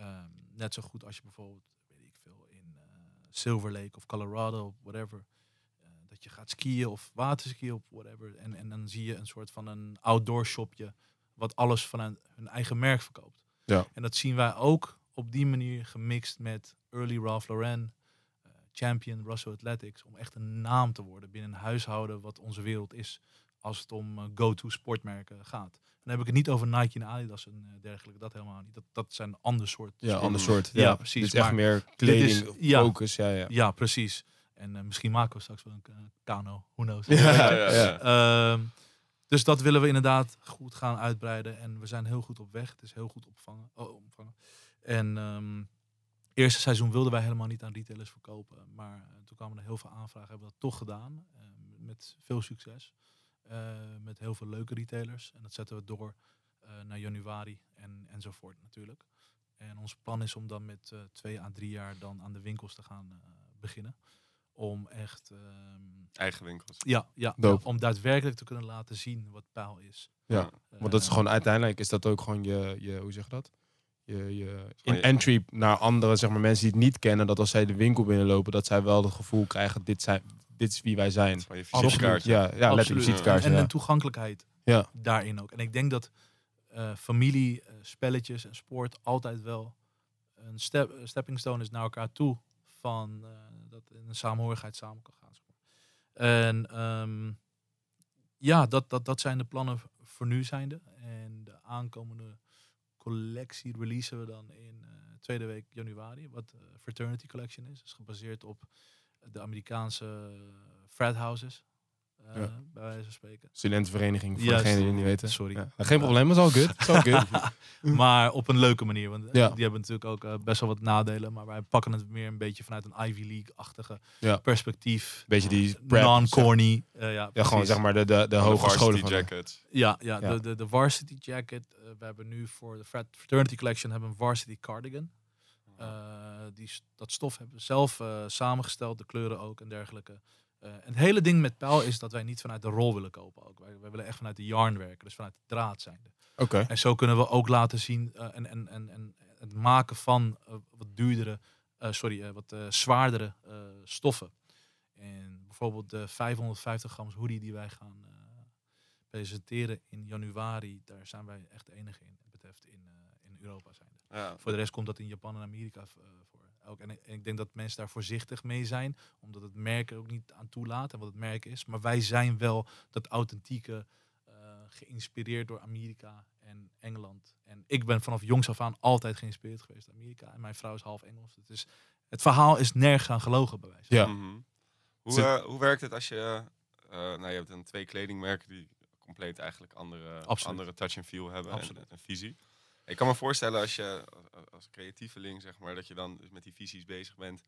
Ehm, net zo goed als je bijvoorbeeld, weet ik veel, in eh, Silver Lake of Colorado of whatever, eh, dat je gaat skiën of waterskiën of whatever. En, en dan zie je een soort van een outdoor shopje, wat alles vanuit hun eigen merk verkoopt. Ja. En dat zien wij ook op die manier gemixt met Early Ralph Lauren, eh, Champion, Russell Athletics, om echt een naam te worden binnen een huishouden wat onze wereld is als het om eh, go-to sportmerken gaat. En dan heb ik het niet over Nike en Adidas en eh, dergelijke, dat helemaal niet. Dat, dat zijn ander soort Ja, ander soort. Ja, Ja, precies, Dit is echt meer kleding, is- ja. focus. Ja, ja. Ja, precies. En eh, misschien maken we straks wel een kano, who knows. Ja. Ehm, dus dat willen we inderdaad goed gaan uitbreiden. En we zijn heel goed op weg. Het is heel goed opvangen, oh, omvangen. En ehm eerste seizoen wilden wij helemaal niet aan retailers verkopen. Maar toen kwamen er heel veel aanvragen. Hebben we dat toch gedaan. met veel succes. Eh, met heel veel leuke retailers. En dat zetten we door eh, naar januari en, enzovoort natuurlijk. En ons plan is om dan met eh, twee à drie jaar dan aan de winkels te gaan eh, beginnen. Om echt... ehm, Eigen winkels. ja, ja, om daadwerkelijk te kunnen laten zien wat pijl is. Ja, Want dat is gewoon uiteindelijk is dat ook gewoon je, je hoe zeg je dat? Je, je in entry naar andere zeg maar mensen die het niet kennen, dat als zij de winkel binnenlopen, dat zij wel het gevoel krijgen dit zijn dit is wie wij zijn. Van je visitekaart. Ja, ja, letterlijk Absoluut. visitekaartje. En, Ja. en toegankelijkheid Ja. daarin ook. En ik denk dat eh, familie, eh, spelletjes en sport altijd wel een step, een stepping stone is naar elkaar toe. Van eh, dat in een samenhorigheid samen kan gaan. En ehm, ja, dat, dat, dat zijn de plannen voor nu zijnde. En de aankomende collectie releasen we dan in eh, tweede week januari. Wat eh, Fraternity Collection is. is gebaseerd op de Amerikaanse frat houses. Eh, Ja. Bij wijze van spreken. Studentenvereniging, voor Juist. degenen die het niet weten. Sorry. Ja. Geen probleem, dat is all good. All good. maar op een leuke manier. Want eh, Ja. die hebben natuurlijk ook eh, best wel wat nadelen. Maar wij pakken het meer een beetje vanuit een Ivy League-achtige Ja. perspectief. Beetje die Non-corny. eh, ja, Ja, gewoon zeg maar de, de, de hogescholen varsity jacket. Ja, ja, Ja. De, de, de varsity jacket. we hebben nu voor de Frat- Fraternity Collection hebben een varsity cardigan. Eh, die, dat stof hebben we zelf eh, samengesteld, de kleuren ook en dergelijke. Eh, en het hele ding met pijl is dat wij niet vanuit de rol willen kopen. Ook. Wij, wij willen echt vanuit de yarn werken, dus vanuit de draad zijn. Oké. En zo kunnen we ook laten zien eh, en, en, en, en het maken van eh, wat duurdere, eh, sorry, eh, wat eh, zwaardere eh, stoffen. En bijvoorbeeld de 550 gram hoodie die wij gaan eh, presenteren in januari, daar zijn wij echt de enige in. wat betreft in, eh, in Europa zijn. Ja. Voor de rest komt dat in Japan en Amerika voor. Ook, en, ik- en ik denk dat mensen daar voorzichtig mee zijn, omdat het merk er ook niet aan toelaat en wat het merk is. Maar wij zijn wel dat authentieke, eh, geïnspireerd door Amerika en Engeland. En ik ben vanaf jongs af aan altijd geïnspireerd geweest door Amerika. En mijn vrouw is half Engels. Het, is, het verhaal is nergens aan gelogen, bij wijze van. Ja. Mhm. Hoe, eh, hoe werkt het als je... eh, nou, je hebt dan twee kledingmerken die compleet eigenlijk andere, Absoluut. andere touch en feel hebben en een visie. Ik kan me voorstellen als je als- creatieveling, zeg maar, dat je dan dus met die visies bezig bent.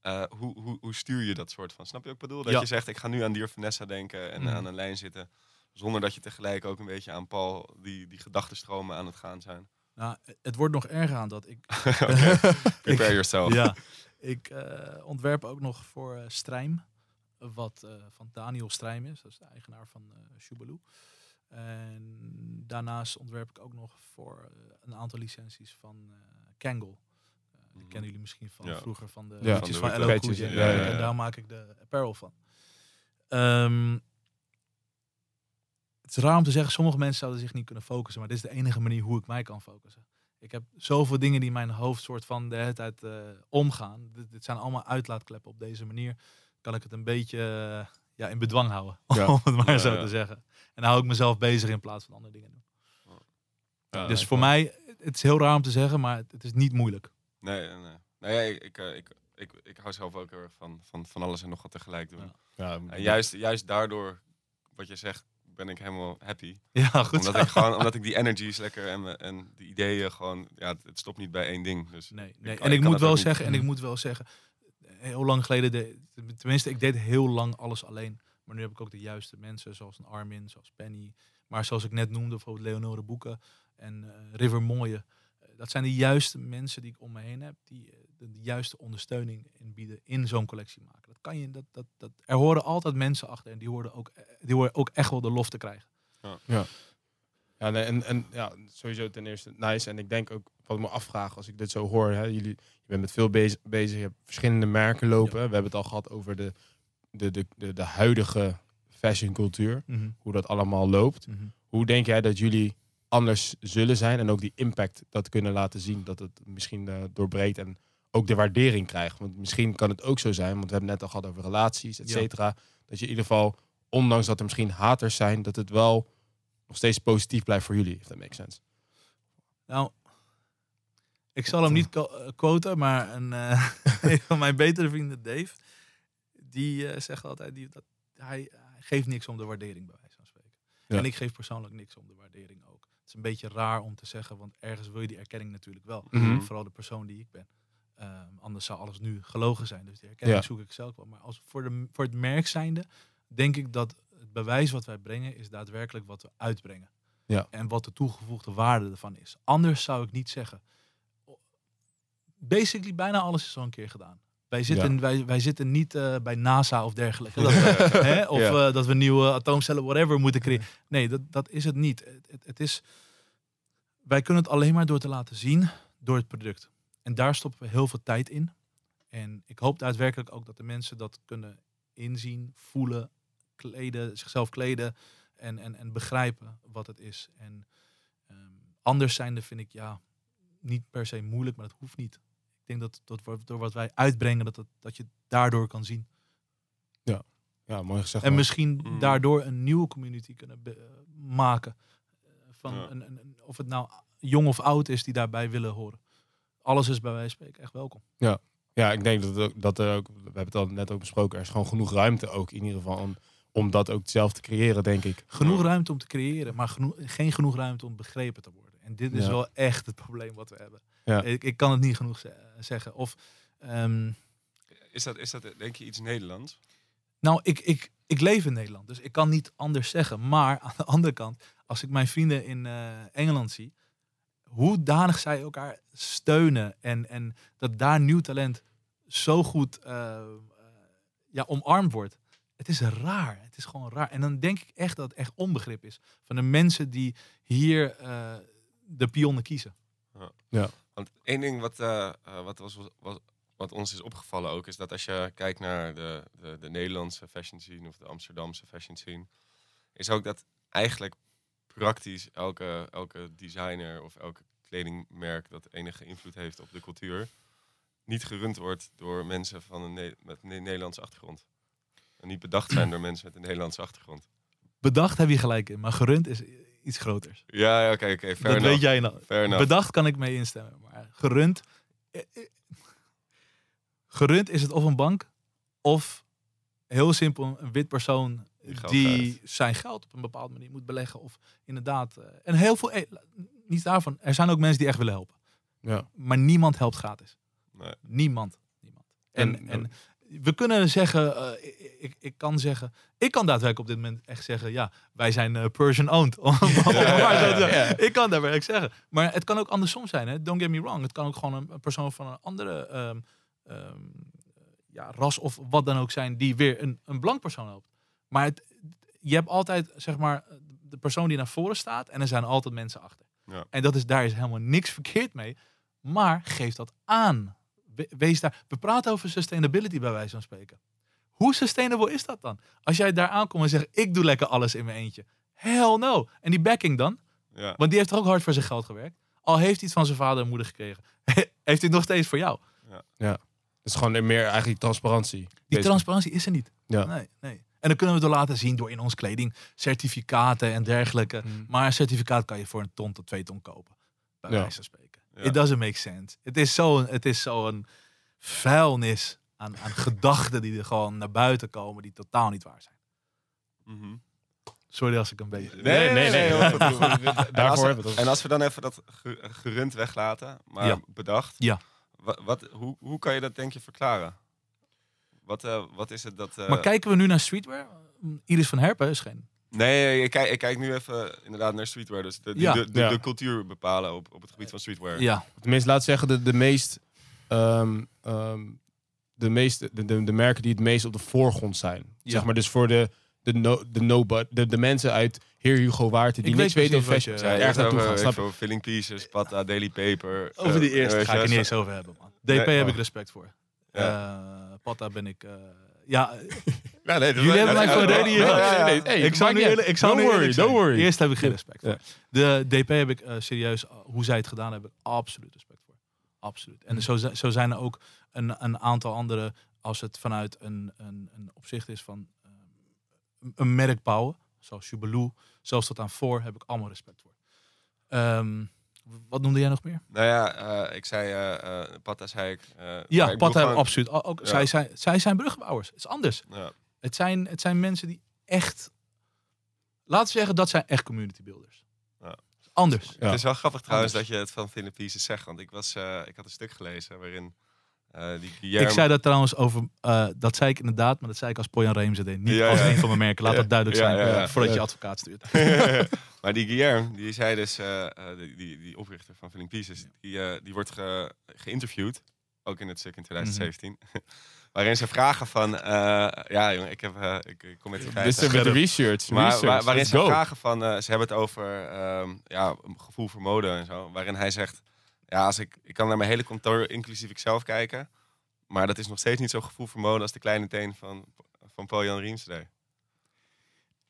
Eh, hoe, hoe, hoe stuur je dat soort van? Snap je wat ik bedoel? Dat Ja. je zegt, ik ga nu aan Dier Vanessa denken en Mhm. aan een lijn zitten. Zonder dat je tegelijk ook een beetje aan Paul die, die gedachtenstromen aan het gaan zijn. Nou, het wordt nog erger aan dat ik... Oké, Prepare yourself. ja, ik eh, ontwerp ook nog voor eh Strijm. Wat eh, van Daniel Strijm is. Dat is de eigenaar van eh Shubaloo. En daarnaast ontwerp ik ook nog voor eh, een aantal licenties van eh Kangol. Eh, die Mhm. kennen jullie misschien van Ja. vroeger van de Ja. liedjes Van van, de LL patches, Cool J. ja, ja, En daar maak ik de apparel van. Ehm, het is raar om te zeggen, sommige mensen zouden zich niet kunnen focussen. Maar dit is de enige manier hoe ik mij kan focussen. Ik heb zoveel dingen die in mijn hoofd soort van de hele tijd eh, omgaan. Dit, dit zijn allemaal uitlaatkleppen. Op deze manier kan ik het een beetje ja, in bedwang houden. Ja. Om het maar Ja, zo ja. te zeggen. En dan hou ik mezelf bezig in plaats van andere dingen doen. Ja, dus voor wel. mij, het is heel raar om te zeggen, maar het, is niet moeilijk. Nee, nee, nee. Nou ja, ik, ik, eh, ik, ik, ik hou zelf ook heel erg van, van, van alles en nog wat tegelijk doen. Ja. Ja, En juist, juist daardoor, wat je zegt, ben ik helemaal happy. Ja, goed Omdat zo. ik, gewoon, omdat ik die energy is lekker en, me- en de ideeën gewoon, ja, het, het stopt niet bij één ding. Dus Nee, nee. en ik moet wel zeggen, en ik moet wel zeggen, heel lang geleden, de, tenminste, ik deed heel lang alles alleen. Maar nu heb ik ook de juiste mensen, zoals een Armin, zoals Penny. Maar zoals ik net noemde, bijvoorbeeld Leonore Boeken en eh, River Mooie. Eh, dat zijn de juiste mensen die ik om me heen heb, die eh, de, de juiste ondersteuning inbieden in zo'n collectie maken. Dat kan je, dat, dat, dat, er horen altijd mensen achter en die horen ook, die horen ook echt wel de lof te krijgen. Ja, nee, en, en ja, sowieso ten eerste nice. En ik denk ook, wat ik me afvraag als ik dit zo hoor, hè, jullie, je bent met veel bezig, bezig je hebt verschillende merken lopen. We hebben het al gehad over de, de, de, de, de huidige fashioncultuur, hoe dat allemaal loopt. Hoe denk jij dat jullie anders zullen zijn en ook die impact dat kunnen laten zien, dat het misschien eh, doorbreekt en ook de waardering krijgt? Want misschien kan het ook zo zijn, want we hebben net al gehad over relaties, et Ja. cetera, dat je in ieder geval, ondanks dat er misschien haters zijn, dat het wel nog steeds positief blijft voor jullie, if that makes sense. Nou, ik zal hem niet eh, quoten, maar een, eh, een van mijn betere vrienden, Dave, die eh, zegt altijd, die, dat, hij, hij geeft niks om de waardering, bij wijze van spreken. Ja. En ik geef persoonlijk niks om de waardering ook. Het is een beetje raar om te zeggen, want ergens wil je die erkenning natuurlijk wel. Mhm. Vooral de persoon die ik ben. Ehm, anders zou alles nu gelogen zijn. Dus die erkenning Ja. zoek ik zelf wel. Maar als, voor, de, voor het merk zijnde, denk ik dat het bewijs wat wij brengen, is daadwerkelijk wat we uitbrengen. Ja. En wat de toegevoegde waarde ervan is. Anders zou ik niet zeggen. Basically, bijna alles is al een keer gedaan. Wij zitten, wij, wij zitten niet eh, bij NASA of dergelijke. Dat we, hè, of Ja. eh, dat we nieuwe atoomcellen, whatever, moeten creëren. Nee, dat, dat is het niet. Het, het, is, wij kunnen het alleen maar door te laten zien door het product. En daar stoppen we heel veel tijd in. En ik hoop daadwerkelijk ook dat de mensen dat kunnen inzien, voelen, kleden, zichzelf kleden en, en, en begrijpen wat het is. En ehm, anders zijnde vind ik ja, niet per se moeilijk, maar dat hoeft niet. Ik denk dat, dat door- wat wij uitbrengen, dat, dat, dat je daardoor kan zien. Ja, mooi gezegd. En misschien Mhm. daardoor een nieuwe community kunnen eh, maken. Eh, Van Ja. een, een, een- of het nou jong of oud is die daarbij willen horen. Alles is bij wijze van spreken echt welkom. Ja, ik denk dat, dat er ook, we hebben het al net ook besproken, er is gewoon genoeg ruimte ook in ieder geval om, om dat ook zelf te creëren, denk ik. Genoeg Ja. ruimte om te creëren, maar genoeg, geen genoeg ruimte om begrepen te worden. En dit is Ja. wel echt het probleem wat we hebben. Ja. Ik, ik kan het niet genoeg ze- zeggen. Of, ehm, Is dat, is dat denk je iets Nederlands? nou, ik, ik, ik leef in Nederland, dus ik kan niet anders zeggen. Maar aan de andere kant, als ik mijn vrienden in eh, Engeland zie, hoe danig zij elkaar steunen en, en dat daar nieuw talent zo goed eh, eh, ja, omarmd wordt. Het is raar. Het is gewoon raar. En dan denk ik echt dat het echt onbegrip is van de mensen die hier eh, de pionnen kiezen. Want één ding wat, eh, eh, wat, was, was, wat ons is opgevallen ook, is dat als je kijkt naar de, de, de Nederlandse fashion scene of de Amsterdamse fashion scene, is ook dat eigenlijk praktisch elke, elke designer of elke kledingmerk dat enige invloed heeft op de cultuur, niet gerund wordt door mensen van een Ne- met een Nederlandse achtergrond. En niet bedacht zijn door mensen met een Nederlandse achtergrond. Bedacht heb je gelijk in, maar gerund is iets groters. Ja, ja oké, oké, dat enough. weet jij nou. Bedacht kan ik mee instemmen, maar gerund. eh, eh, Gerund is het of een bank of heel simpel een wit persoon Die zijn geld op een bepaalde manier moet beleggen. Of inderdaad. eh, en heel veel, niet daarvan. Er zijn ook mensen die echt willen helpen. Ja. Maar niemand helpt gratis. Nee. Niemand. niemand. En, En- en, we kunnen zeggen, eh, ik, ik, kan zeggen, ik kan daadwerkelijk op dit moment echt zeggen, ja, wij zijn eh, Persian owned. Om- om maar zo te zeggen. Ik kan daarbij zeggen. Maar het kan ook andersom zijn. Hè? Don't get me wrong. Het kan ook gewoon een, persoon van een andere ehm, ehm, ja, ras of wat dan ook zijn, die weer een, een blank persoon helpt. Maar het, je hebt altijd, zeg maar, de persoon die naar voren staat en er zijn altijd mensen achter. Ja. En dat is, daar is helemaal niks verkeerd mee. Maar geef dat aan. We- Wees daar. We praten over sustainability bij wijze van spreken. Hoe sustainable is dat dan? Als jij daar aankomt en zegt, ik doe lekker alles in mijn eentje. Hell no. En die backing dan? Ja. Want die heeft er ook hard voor zijn geld gewerkt. Al heeft hij het van zijn vader en moeder gekregen. heeft hij het nog steeds voor jou. Het is gewoon meer eigenlijk transparantie. Die transparantie is er niet. Ja. Nee, nee. En dan kunnen we het laten zien door in ons kleding certificaten en dergelijke. Mm. Maar een certificaat kan je voor een ton tot twee ton kopen. Bij Ja. wijze van spreken. Ja. It doesn't make sense. Het is zo'n het is zo'n vuilnis aan, aan gedachten die er gewoon naar buiten komen die totaal niet waar zijn. Mhm. Sorry als ik een beetje... Nee, nee, nee. Daarvoor we, hebben we het. en als we dan even dat ge- gerund weglaten, maar Ja. bedacht. Ja. Wat, wat, hoe, hoe kan je dat denk je verklaren? Wat, eh, wat is het dat... eh, Maar kijken we nu naar streetwear? Iris van Herpen is geen... Nee, ik kijk, ik kijk nu even inderdaad naar streetwear. Dus de, die- Ja. de, de, Ja. de cultuur bepalen op, op het gebied van streetwear. Ja, Tenminste, laat zeggen, de, de meest... ehm, ehm, de, meeste, de, de, de merken die het meest op de voorgrond zijn. Ja. Zeg maar dus voor de, de, no, de, nobody, de, de mensen uit Heer Hugo Waard die Ik niks weet weten over precies fashion. wat je- Ja, ergens ergens naartoe gaan. Snap veel, Filling Pieces, Patta, Daily Paper. over eh, die eerste weet ga ik je, er niet eens over hebben, man. DP Nee, heb oh. ik respect voor. Ja. Eh, Patta ben ik... eh, ja, Ja, nee, dat- Jullie hebben mij voor reden hier. ik zou nu niet eerlijk, ik zou Don't worry, don't worry. Eerst heb ik geen respect voor. Ja. De DP heb ik eh, serieus, hoe zij het gedaan hebben, absoluut respect voor. Absoluut. En zo, zo zijn er ook een, een aantal andere, als het vanuit een, een, een opzicht is van eh, een- merk bouwen, zoals Jubilee, zelfs tot aan voor, heb ik allemaal respect voor. Ehm, wat noemde jij nog meer? Nou ja, eh, ik zei, eh eh Patta zei ik. eh, Ja, ik Patta gewoon- absoluut. Ook, ook- Ja. zij, zijn, zij zijn bruggenbouwers. Het is anders. Ja. Het zijn, het zijn mensen die echt, laten we zeggen, dat zijn echt community builders. Ja. Anders. Ja. Het is wel grappig trouwens Anders. dat je het van Philip Pieces zegt. Want ik, was, eh, ik had een stuk gelezen waarin eh, die Guillermo... Ik zei dat trouwens over, eh, dat zei ik inderdaad, maar dat zei ik als Poyan Reemse deed. Niet Ja, als een van mijn merken. Laat dat duidelijk zijn, voordat je advocaat stuurt. maar die Guillermo, die zei dus, die, die, die oprichter van Filling Pieces, die, die wordt ge- geïnterviewd, ook in het stuk in 2017. Waarin ze vragen van, eh, ja jongen, ik, heb, eh, ik, ik kom met de Dit is met de research. Maar research. waar- waarin Let's ze go. vragen van, eh, ze hebben het over ehm, ja, een gevoel voor mode en zo. Waarin hij zegt, ja, als ik, ik kan naar mijn hele kantoor, inclusief ikzelf kijken. Maar dat is nog steeds niet zo'n gevoel voor mode als de kleine teen van, van Paul-Jan Riemsdee.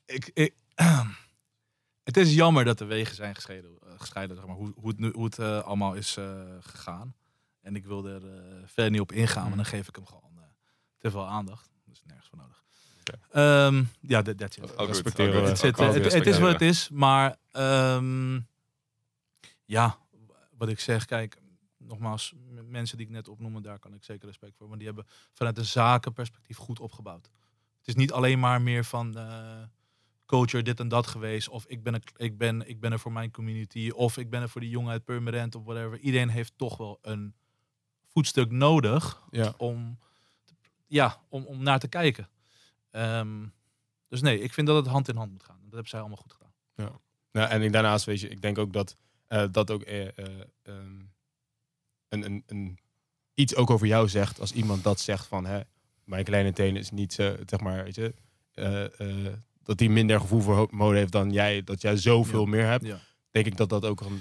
ik, ik, het is jammer dat de wegen zijn gescheiden, gescheiden zeg maar, hoe, hoe het, nu, hoe het allemaal is eh, gegaan. En ik wil er eh, verder niet op ingaan, maar dan geef ik hem gewoon te veel aandacht. Dat is nergens voor nodig. Ehm, ja, that, that's it. Ook goed, Respecteren. Het, is wat het is, maar ehm, ja, wat ik zeg, kijk, nogmaals, mensen die ik net opnoemde, daar kan ik zeker respect voor. Maar die hebben vanuit een zakenperspectief goed opgebouwd. Het is niet alleen maar meer van eh coacher dit en dat geweest, of ik ben, er, ik, ben, ik ben er voor mijn community, of ik ben er voor die jongen uit Purmerend of whatever. Iedereen heeft toch wel een voetstuk nodig Ja. om, ja, om, om naar te kijken. Ehm, dus nee, ik vind dat het hand in hand moet gaan. Dat hebben zij allemaal goed gedaan. Nou, en ik- daarnaast, weet je, ik denk ook dat eh, dat ook eh, eh, ehm, een, een, een, iets ook over jou zegt als iemand dat zegt van, hè, mijn kleine teen is niet, zo, zeg maar, weet je, dat hij minder gevoel voor mode heeft dan jij, dat jij zoveel Ja. meer hebt. Ja. Denk ik dat dat ook een...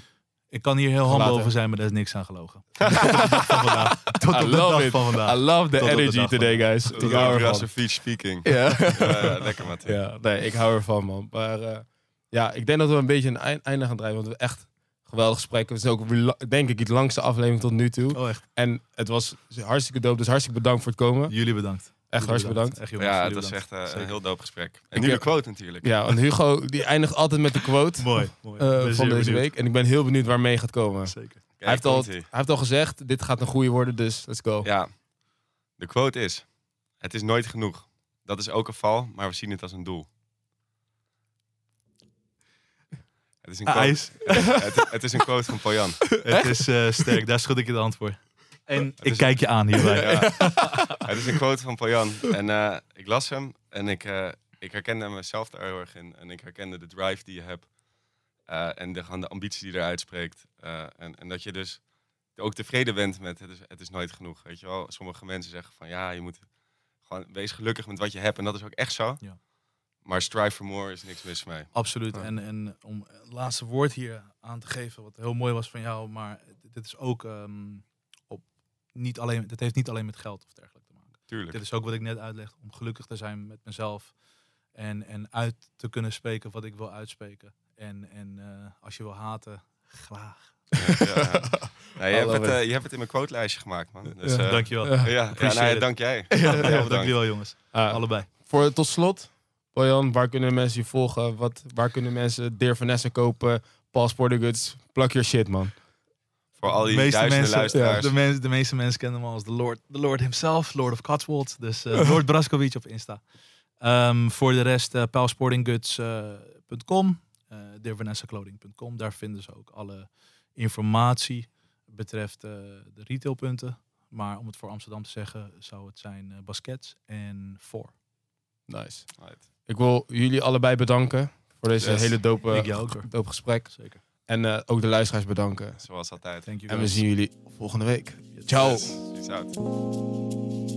Ik kan hier heel humble Gelaten. over zijn, maar daar is niks aan gelogen. Tot op de dag van vandaag. Tot I op de love dag it. van vandaag. I love the Tot energy today, guys. Ik hou ervan. Speaking. Ja. Lekker, Mathieu. Ja, nee, ik hou ervan, man. Maar eh, ja, ik denk dat we een beetje een eind- einde gaan drijven. Want we echt geweldig gesprekken. Het is ook, denk ik, de langste aflevering tot nu toe. Oh, echt. En het was hartstikke dope. Dus hartstikke bedankt voor het komen. Jullie bedankt. Echt hartstikke bedankt. Ja, dat is echt eh, een heel doop gesprek. En nu de quote natuurlijk. Ja, en Hugo die eindigt altijd met de quote mooi, mooi. Eh, van deze week. En ik ben heel benieuwd waarmee gaat komen. Zeker. Hij, heeft al, hij heeft al gezegd, dit gaat een goede worden, dus let's go. Ja, de quote is, het is nooit genoeg. Dat is ook een val, maar we zien het als een doel. Het is een quote, het, is een quote van Pojan. het is eh, sterk, daar schud ik je de hand voor. En ik is- kijk je aan hierbij. Ja. het is een quote van Pojan. En eh, ik las hem en ik, eh, ik herkende mezelf daar heel erg in. En ik herkende de drive die je hebt. Eh, en de, de ambitie die eruit spreekt. Eh, en, en dat je dus ook tevreden bent met het is, het is nooit genoeg. Weet je wel, sommige mensen zeggen van ja, je moet gewoon wees gelukkig met wat je hebt. En dat is ook echt zo. Ja. Maar strive for more is niks mis mee. Absoluut. Ja. En, en om het laatste woord hier aan te geven, wat heel mooi was van jou, maar dit is ook ehm, niet alleen, dit heeft niet alleen met geld of dergelijke te maken. Tuurlijk. Dit is ook wat ik net uitleg, om gelukkig te zijn met mezelf en, en uit te kunnen spreken wat ik wil uitspreken. En, en eh, als je wil haten, graag. Ja, ja, ja. Je, hebt het, eh, je hebt het in mijn quotelijstje gemaakt, man. Dus, eh, Dankjewel. Ja. Ja, Appreciate nou, dank jij. Ja, dankjewel jongens. Allebei. voor tot slot, Bojan, waar kunnen mensen je volgen? Wat, waar kunnen mensen Dear Vanessa kopen? Passport goods, plak your shit, man. Voor al die De meeste duizenden mensen- luisteraars. De, mens- de meeste mensen kennen hem als de Lord, de Lord himself, Lord of Cotswold. Dus eh Lord Braskovic op Insta. Ehm, voor de rest, uh, pijlsportinggoods.com, uh, dearvanessaclothing.com. Daar vinden ze ook alle informatie betreft eh, de retailpunten. Maar om het voor Amsterdam te zeggen, zou het zijn eh baskets en voor. Nice. Right. Ik wil jullie allebei bedanken voor deze Yes. hele dope, Ik jou ook, hoor. dope gesprek. Zeker. En eh, ook de luisteraars bedanken. Zoals altijd. Thank you En we zien jullie volgende week. Ciao. Yes. Peace out.